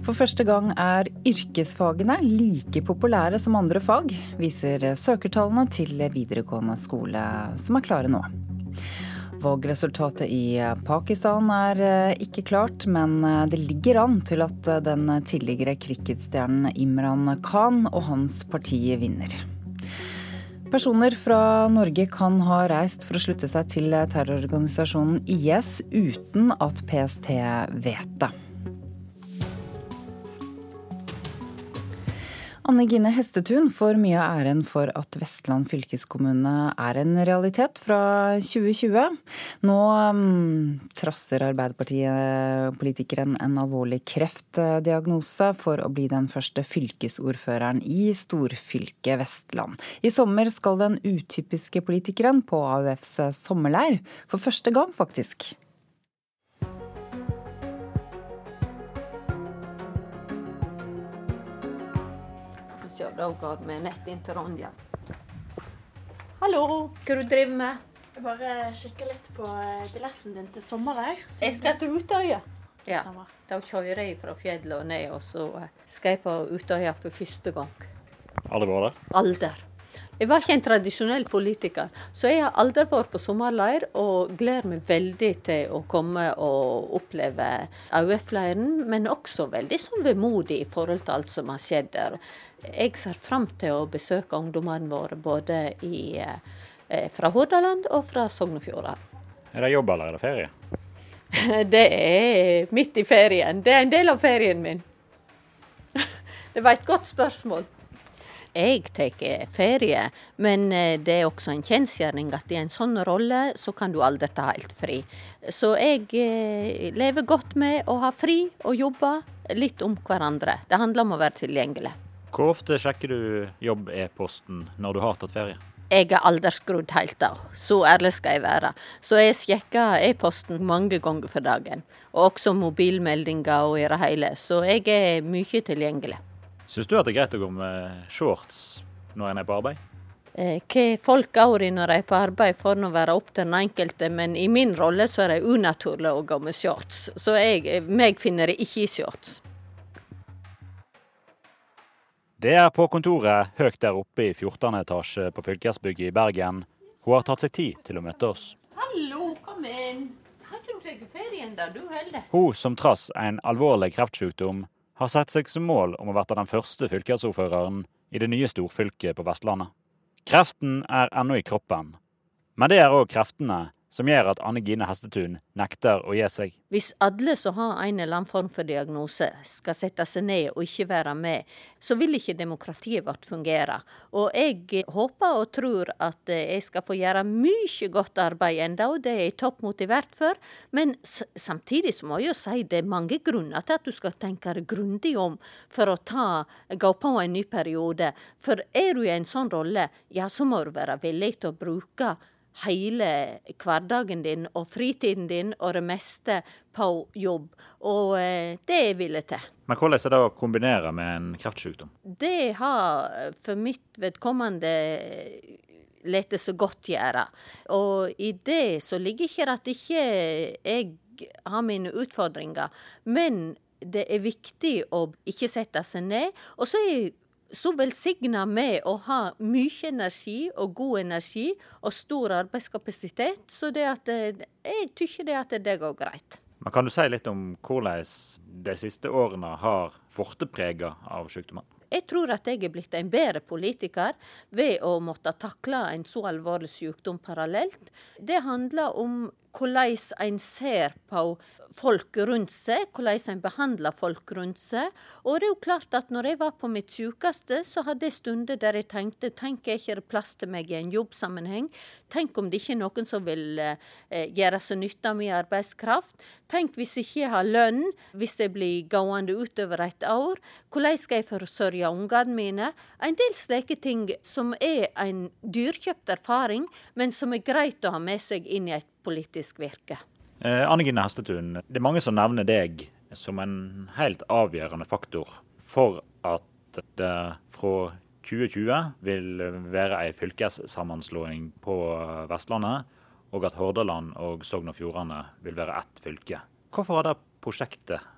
For første gang er yrkesfagene like populære som andre fag, viser søkertallene til videregående skole som er klare nå. Valgresultatet i Pakistan er ikke klart, men det ligger an til at den tidligere cricketstjernen Imran Khan og hans parti vinner. Personer fra Norge kan ha reist for å slutte seg til terrororganisasjonen IS uten at PST vet det. Anne Gine Hestetun får mye av æren for at Vestland fylkeskommune er en realitet fra 2020. Nå um, trasser Arbeiderpartipolitikeren en alvorlig kreftdiagnose for å bli den første fylkesordføreren i storfylket Vestland. I sommer skal den utypiske politikeren på AUFs sommerleir, for første gang faktisk. Så da går vi nett inn til Ronja. Hallo, hva du driver med? Jeg bare kikker litt på eh, billetten din til sommerleir. Jeg skal til Utøya. Ja, da kjører jeg fra fjellet og ned, og så skal jeg på Utøya for første gang. Aldri vært der? Alder. Jeg var ikke en tradisjonell politiker, så jeg har aldri vært på sommerleir og gleder meg veldig til å komme og oppleve AUF-leiren, men også veldig sånn vemodig i forhold til alt som har skjedd der. Jeg ser fram til å besøke ungdommene våre både i, eh, fra Hordaland og fra Sogn og Fjordane. Er det jobb eller er det ferie? (laughs) Det er midt i ferien. Det er en del av ferien min. (laughs) Det var et godt spørsmål. Jeg tar ferie, men eh, det er også en kjensgjerning at i en sånn rolle så kan du aldri ta helt fri. Så jeg eh, lever godt med å ha fri og jobbe litt om hverandre. Det handler om å være tilgjengelig. Hvor ofte sjekker du jobb-e-posten når du har tatt ferie? Jeg er aldri skrudd helt av, så ærlig skal jeg være. Så jeg sjekker e-posten mange ganger for dagen. Og også mobilmeldinger og i det hele. Så jeg er mye tilgjengelig. Syns du at det er greit å gå med shorts når en er på arbeid? Eh, hva folk går i når de er på arbeid, får nå være opp til den enkelte, men i min rolle så er det unaturlig å gå med shorts. Så jeg, meg finner det ikke i shorts. Det er på kontoret høyt der oppe i 14. etasje på Fylkesbygget i Bergen. Hun har tatt seg tid til å møte oss. Hallo, kom inn. Har ikke du tar ferien, da, du heller. Hun som trass en alvorlig kreftsykdom har satt seg som mål om å bli den første fylkesordføreren i det nye storfylket på Vestlandet. Kreften er ennå i kroppen, men det er òg kreftene som gjør at Anne Gine Hestetun nekter å gi seg. Hvis alle som har en eller annen form for diagnose skal sette seg ned og ikke være med, så vil ikke demokratiet vårt fungere. Og jeg håper og tror at jeg skal få gjøre mye godt arbeid enda, og det er jeg toppmotivert for. Men samtidig så må jeg jo si det er mange grunner til at du skal tenke deg grundig om for å ta, gå på en ny periode. For er du i en sånn rolle, ja så må du være villig til å bruke hele hverdagen din og fritiden din og det meste på jobb. Og eh, det er jeg til. Men hvordan er det å kombinere med en kreftsykdom? Det har for mitt vedkommende latt så godt gjøre. Og i det så ligger ikke at ikke jeg har mine utfordringer. Men det er viktig å ikke sette seg ned. Og så er så velsigna med å ha mye energi og god energi og stor arbeidskapasitet, så det at eh, jeg tykker det at det går greit. Men Kan du si litt om hvordan de siste årene har blitt prega av sykdommen? Jeg tror at jeg er blitt en bedre politiker ved å måtte takle en så alvorlig sykdom parallelt. Det handler om hvordan en ser på folk rundt seg, hvordan en behandler folk rundt seg. Og det er jo klart at når jeg var på mitt sykeste, så hadde jeg stunder der jeg tenkte tenk er ikke det plass til meg i en jobbsammenheng? Tenk om det ikke er noen som vil eh, gjøre seg nytte av min arbeidskraft? Tenk hvis jeg ikke har lønn, hvis jeg blir gående utover et år? Hvordan skal jeg forsørge ungene mine? En del slike ting som er en dyrkjøpt erfaring, men som er greit å ha med seg inn i et politisk virke. Eh, Anne Gine Hestetun, det er mange som nevner deg som en helt avgjørende faktor for at det fra 2020 vil være ei fylkessammenslåing på Vestlandet, og at Hordaland og Sogn og Fjordane vil være ett fylke. Hvorfor har det prosjektet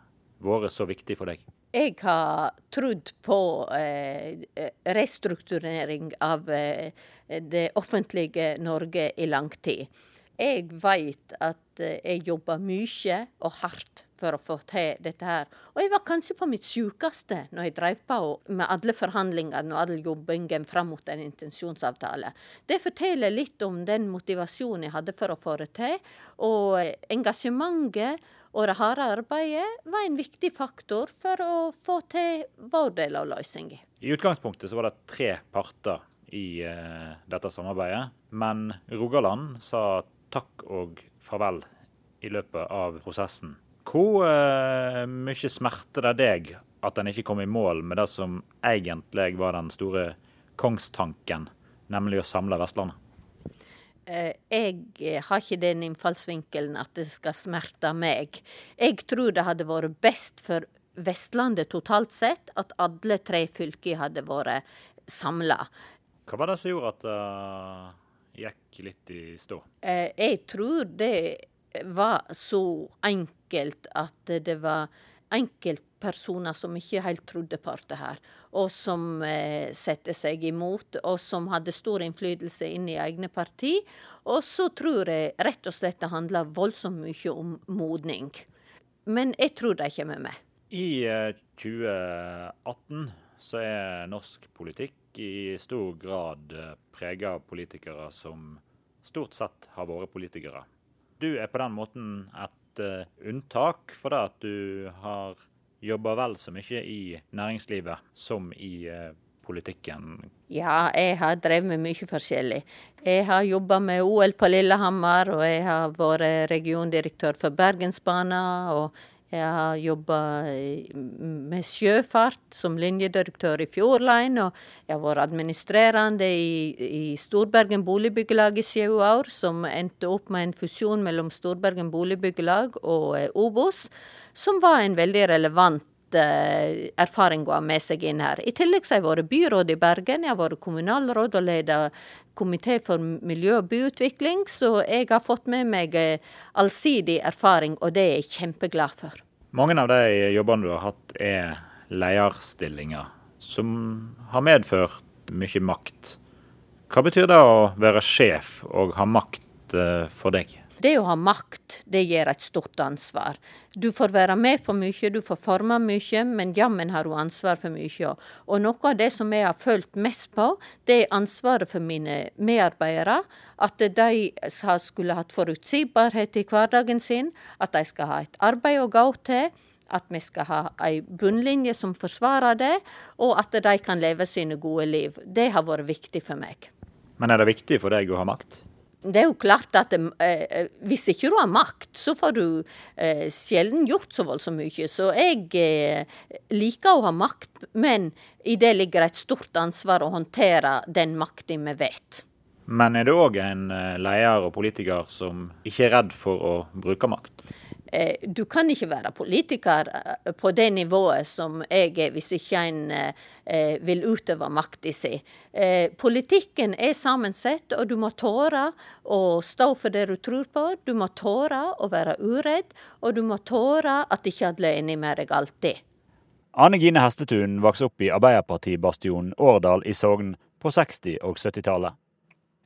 vært så viktig for deg? Jeg har trodd på eh, restrukturering av eh, det offentlige Norge i lang tid. Jeg vet at eh, jeg jobber mye og hardt for å få til dette her. Og jeg var kanskje på mitt sykeste når jeg drev på med alle forhandlingene og all jobbingen fram mot en intensjonsavtale. Det forteller litt om den motivasjonen jeg hadde for å få det til. Og engasjementet og det harde arbeidet var en viktig faktor for å få til vår del av løsningen. I utgangspunktet så var det tre parter i uh, dette samarbeidet, men Rogaland sa takk og farvel i løpet av prosessen. Hvor uh, mye smerter det deg at en ikke kom i mål med det som egentlig var den store kongstanken, nemlig å samle Vestlandet? Uh, jeg har ikke den innfallsvinkelen at det skal smerte meg. Jeg tror det hadde vært best for Vestlandet totalt sett at alle tre fylker hadde vært samla. Hva var det som gjorde at det gikk litt i stå? Jeg tror det var så enkelt at det var enkeltpersoner som ikke helt trodde på det her, og som eh, satte seg imot, og som hadde stor innflytelse inn i egne parti. Og så tror jeg rett og slett det handler voldsomt mye om modning. Men jeg tror de kommer med. I eh, 2018 så er norsk politikk i stor grad eh, prega av politikere som stort sett har vært politikere. Du er på den måten et uh, unntak for det at du har jobba vel så mye i næringslivet som i uh, politikken. Ja, jeg har drevet med mye forskjellig. Jeg har jobba med OL på Lillehammer, og jeg har vært regiondirektør for Bergensbanen. og jeg har jobba med sjøfart som linjedirektør i Fjordline, og jeg har vært administrerende i, i Storbergen boligbyggelag i sju år, som endte opp med en fusjon mellom Storbergen boligbyggelag og eh, Obos, som var en veldig relevant eh, erfaring å ha med seg inn her. I tillegg så har jeg vært byråd i Bergen, jeg har vært kommunalråd og ledet komité for miljø og byutvikling, så jeg har fått med meg eh, allsidig erfaring, og det er jeg kjempeglad for. Mange av de jobbene du har hatt er lederstillinger, som har medført mye makt. Hva betyr det å være sjef og ha makt eh, for deg? Det å ha makt, det gir et stort ansvar. Du får være med på mye, du får forme mye, men jammen har du ansvar for mye. Og noe av det som jeg har følt mest på, det er ansvaret for mine medarbeidere. At de skulle hatt forutsigbarhet i hverdagen sin, at de skal ha et arbeid å gå til. At vi skal ha ei bunnlinje som forsvarer det, og at de kan leve sine gode liv. Det har vært viktig for meg. Men er det viktig for deg å ha makt? Det er jo klart at eh, hvis ikke du har makt, så får du eh, sjelden gjort så voldsomt mye. Så jeg eh, liker å ha makt, men i det ligger et stort ansvar å håndtere den makta vi vet. Men er du òg en eh, leder og politiker som ikke er redd for å bruke makt? Eh, du kan ikke være politiker eh, på det nivået som jeg er, hvis ikke en eh, vil utøve makta si. Politikken er sammensett, og du må tåre å stå for det du tror på. Du må tåre å være uredd, og du må tåre at ikke alle er enig med deg alltid. Ane Gine Hestetun vokste opp i Arbeiderpartibastionen Årdal i Sogn på 60- og 70-tallet.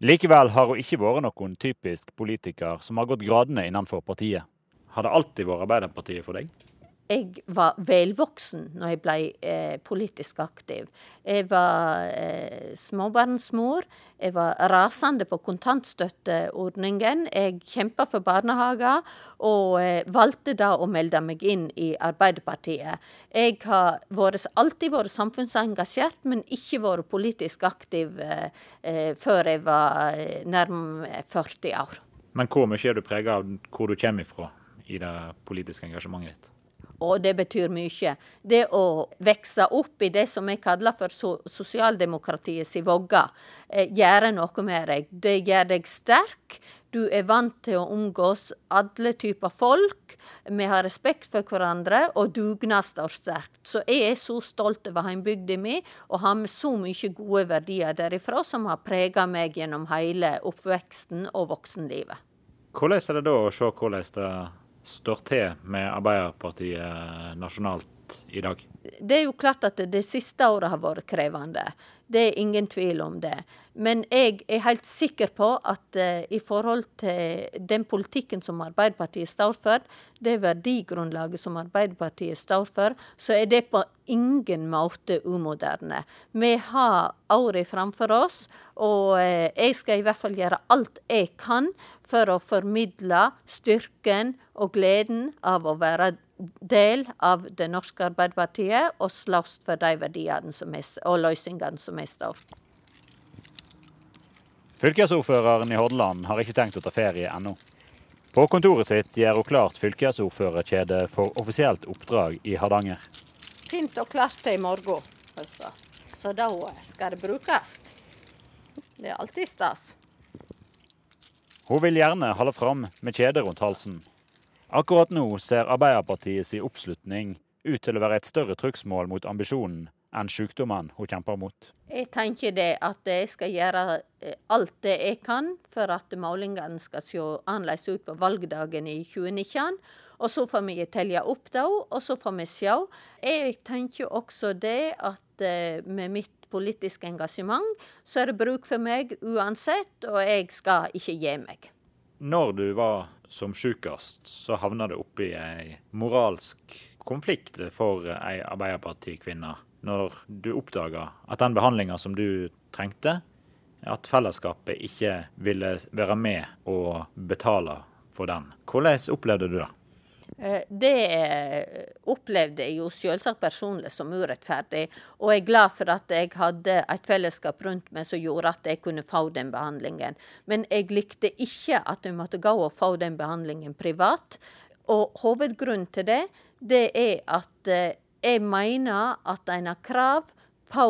Likevel har hun ikke vært noen typisk politiker som har gått gradene innenfor partiet. Har det alltid vært Arbeiderpartiet for deg? Jeg var velvoksen når jeg ble eh, politisk aktiv. Jeg var eh, småbarnsmor. Jeg var rasende på kontantstøtteordningen. Jeg kjempa for barnehager, og eh, valgte da å melde meg inn i Arbeiderpartiet. Jeg har vært, alltid vært samfunnsengasjert, men ikke vært politisk aktiv eh, eh, før jeg var eh, nærmere 40 år. Men hvor mye er du prega av hvor du kommer ifra? I det politiske engasjementet ditt? Og det betyr mye. Det å vokse opp i det som jeg kaller for so sosialdemokratiets vogge, eh, gjør noe med deg. Det gjør deg sterk. Du er vant til å omgås alle typer folk. Vi har respekt for hverandre, og dugnad står sterkt. Så jeg er så stolt over heimbygda mi, og har med så mye gode verdier derifra som har preget meg gjennom hele oppveksten og voksenlivet. Hvordan er det da å se hvordan det står til med Arbeiderpartiet nasjonalt i dag? Det er jo klart at det siste året har vært krevende. Det er ingen tvil om det. Men jeg er helt sikker på at uh, i forhold til den politikken som Arbeiderpartiet står for, det verdigrunnlaget som Arbeiderpartiet står for, så er det på ingen måte umoderne. Vi har året framfor oss, og uh, jeg skal i hvert fall gjøre alt jeg kan for å formidle styrken og gleden av å være del av det norske Arbeiderpartiet og slåss for de verdiene og løsningene som vi står for. Fylkesordføreren i Hordaland har ikke tenkt å ta ferie ennå. På kontoret sitt gjør hun klart fylkesordførerkjedet for offisielt oppdrag i Hardanger. Fint og klart til i morgen, altså. Så da skal det brukes. Det er alltid stas. Hun vil gjerne holde fram med kjedet rundt halsen, Akkurat nå ser Arbeiderpartiets oppslutning ut til å være et større trugsmål mot ambisjonen enn sykdommen hun kjemper mot. Jeg tenker det at jeg skal gjøre eh, alt det jeg kan for at målingene skal se annerledes ut på valgdagen i 2019. Og så får vi telle opp da, og så får vi se. Jeg tenker også det at eh, med mitt politiske engasjement, så er det bruk for meg uansett, og jeg skal ikke gi meg. Når du var som sjukest, så havner det oppi ei moralsk konflikt for ei Arbeiderpartikvinne når du oppdager at den behandlinga som du trengte, at fellesskapet ikke ville være med og betale for den. Hvordan opplevde du det? Eh, det eh, opplevde jeg jo selvsagt personlig som urettferdig, og jeg er glad for at jeg hadde et fellesskap rundt meg som gjorde at jeg kunne få den behandlingen. Men jeg likte ikke at jeg måtte gå og få den behandlingen privat. Og hovedgrunnen til det, det er at eh, jeg mener at en har krav på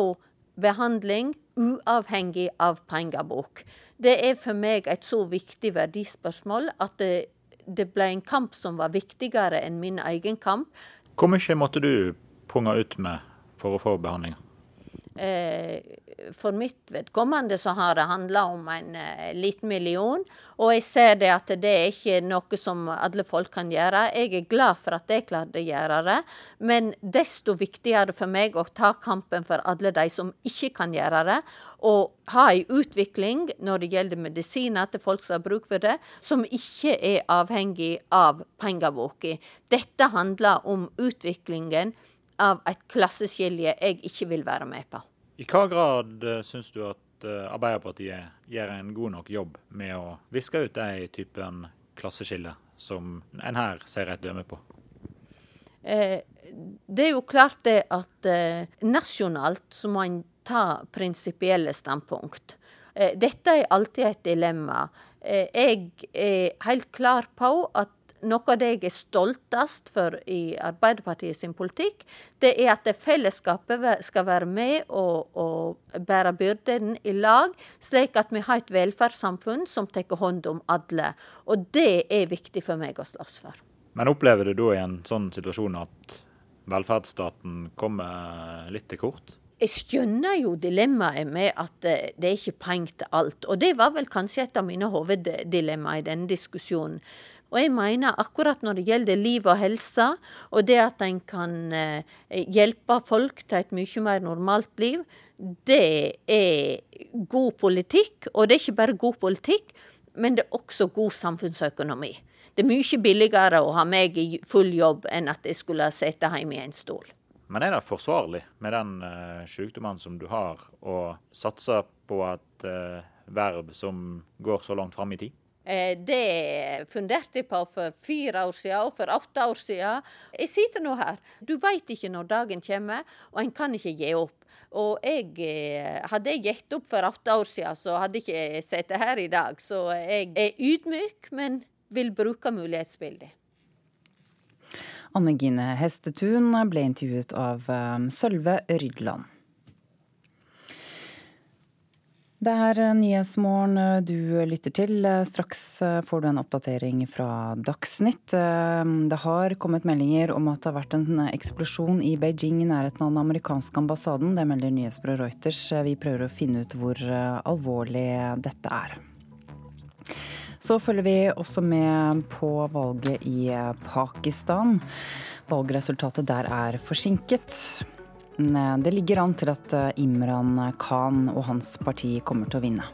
behandling uavhengig av pengebok. Det er for meg et så viktig verdispørsmål at det det ble en kamp som var viktigere enn min egen kamp. Hvor mye måtte du punge ut med for å få behandling? Eh, for mitt vedkommende så har det handla om en uh, liten million. Og jeg ser det at det er ikke noe som alle folk kan gjøre. Jeg er glad for at jeg klarte å gjøre det, men desto viktigere for meg å ta kampen for alle de som ikke kan gjøre det. Og ha en utvikling når det gjelder medisiner til folk som har bruk for det, som ikke er avhengig av pengeboka. Dette handler om utviklingen av et klasseskilje jeg ikke vil være med på. I hva grad uh, syns du at uh, Arbeiderpartiet gjør en god nok jobb med å viske ut de typen klasseskiller som en her ser et døme på? Eh, det er jo klart det at eh, nasjonalt så må en ta prinsipielle standpunkt. Eh, dette er alltid et dilemma. Eh, jeg er helt klar på at noe av det jeg er stoltest for i Arbeiderpartiet sin politikk, det er at det fellesskapet skal være med og, og bære byrden i lag, slik at vi har et velferdssamfunn som tar hånd om alle. Og det er viktig for meg å slåss for. Men opplever du da i en sånn situasjon at velferdsstaten kommer litt til kort? Jeg skjønner jo dilemmaet med at eh, det er ikke penger til alt. Og det var vel kanskje et av mine hoveddilemmaer i denne diskusjonen. Og jeg mener akkurat når det gjelder liv og helse, og det at en kan eh, hjelpe folk til et mye mer normalt liv, det er god politikk. Og det er ikke bare god politikk, men det er også god samfunnsøkonomi. Det er mye billigere å ha meg i full jobb enn at jeg skulle sitte hjemme i en stol. Men er det forsvarlig med den uh, sykdommen som du har, å satse på et uh, verv som går så langt fram i tid? Eh, det funderte jeg på for fire år siden og for åtte år siden. Jeg sitter nå her. Du veit ikke når dagen kommer, og en kan ikke gi opp. Og jeg, eh, hadde jeg gitt opp for åtte år siden, så hadde jeg ikke sittet her i dag. Så jeg er ydmyk, men vil bruke mulighetsbildet. Anne Gine Hestetun ble intervjuet av eh, Sølve Rydland. Det er eh, Nyhetsmorgen eh, du lytter til. Eh, straks får du en oppdatering fra Dagsnytt. Det har kommet meldinger om at det har vært en eksplosjon i Beijing i nærheten av den amerikanske ambassaden. Det melder nyhetsbyrået Reuters. Vi prøver å finne ut hvor alvorlig dette er. Så følger vi også med på valget i Pakistan. Valgresultatet der er forsinket. Det ligger an til at eh, Imran Khan og hans parti kommer til å vinne.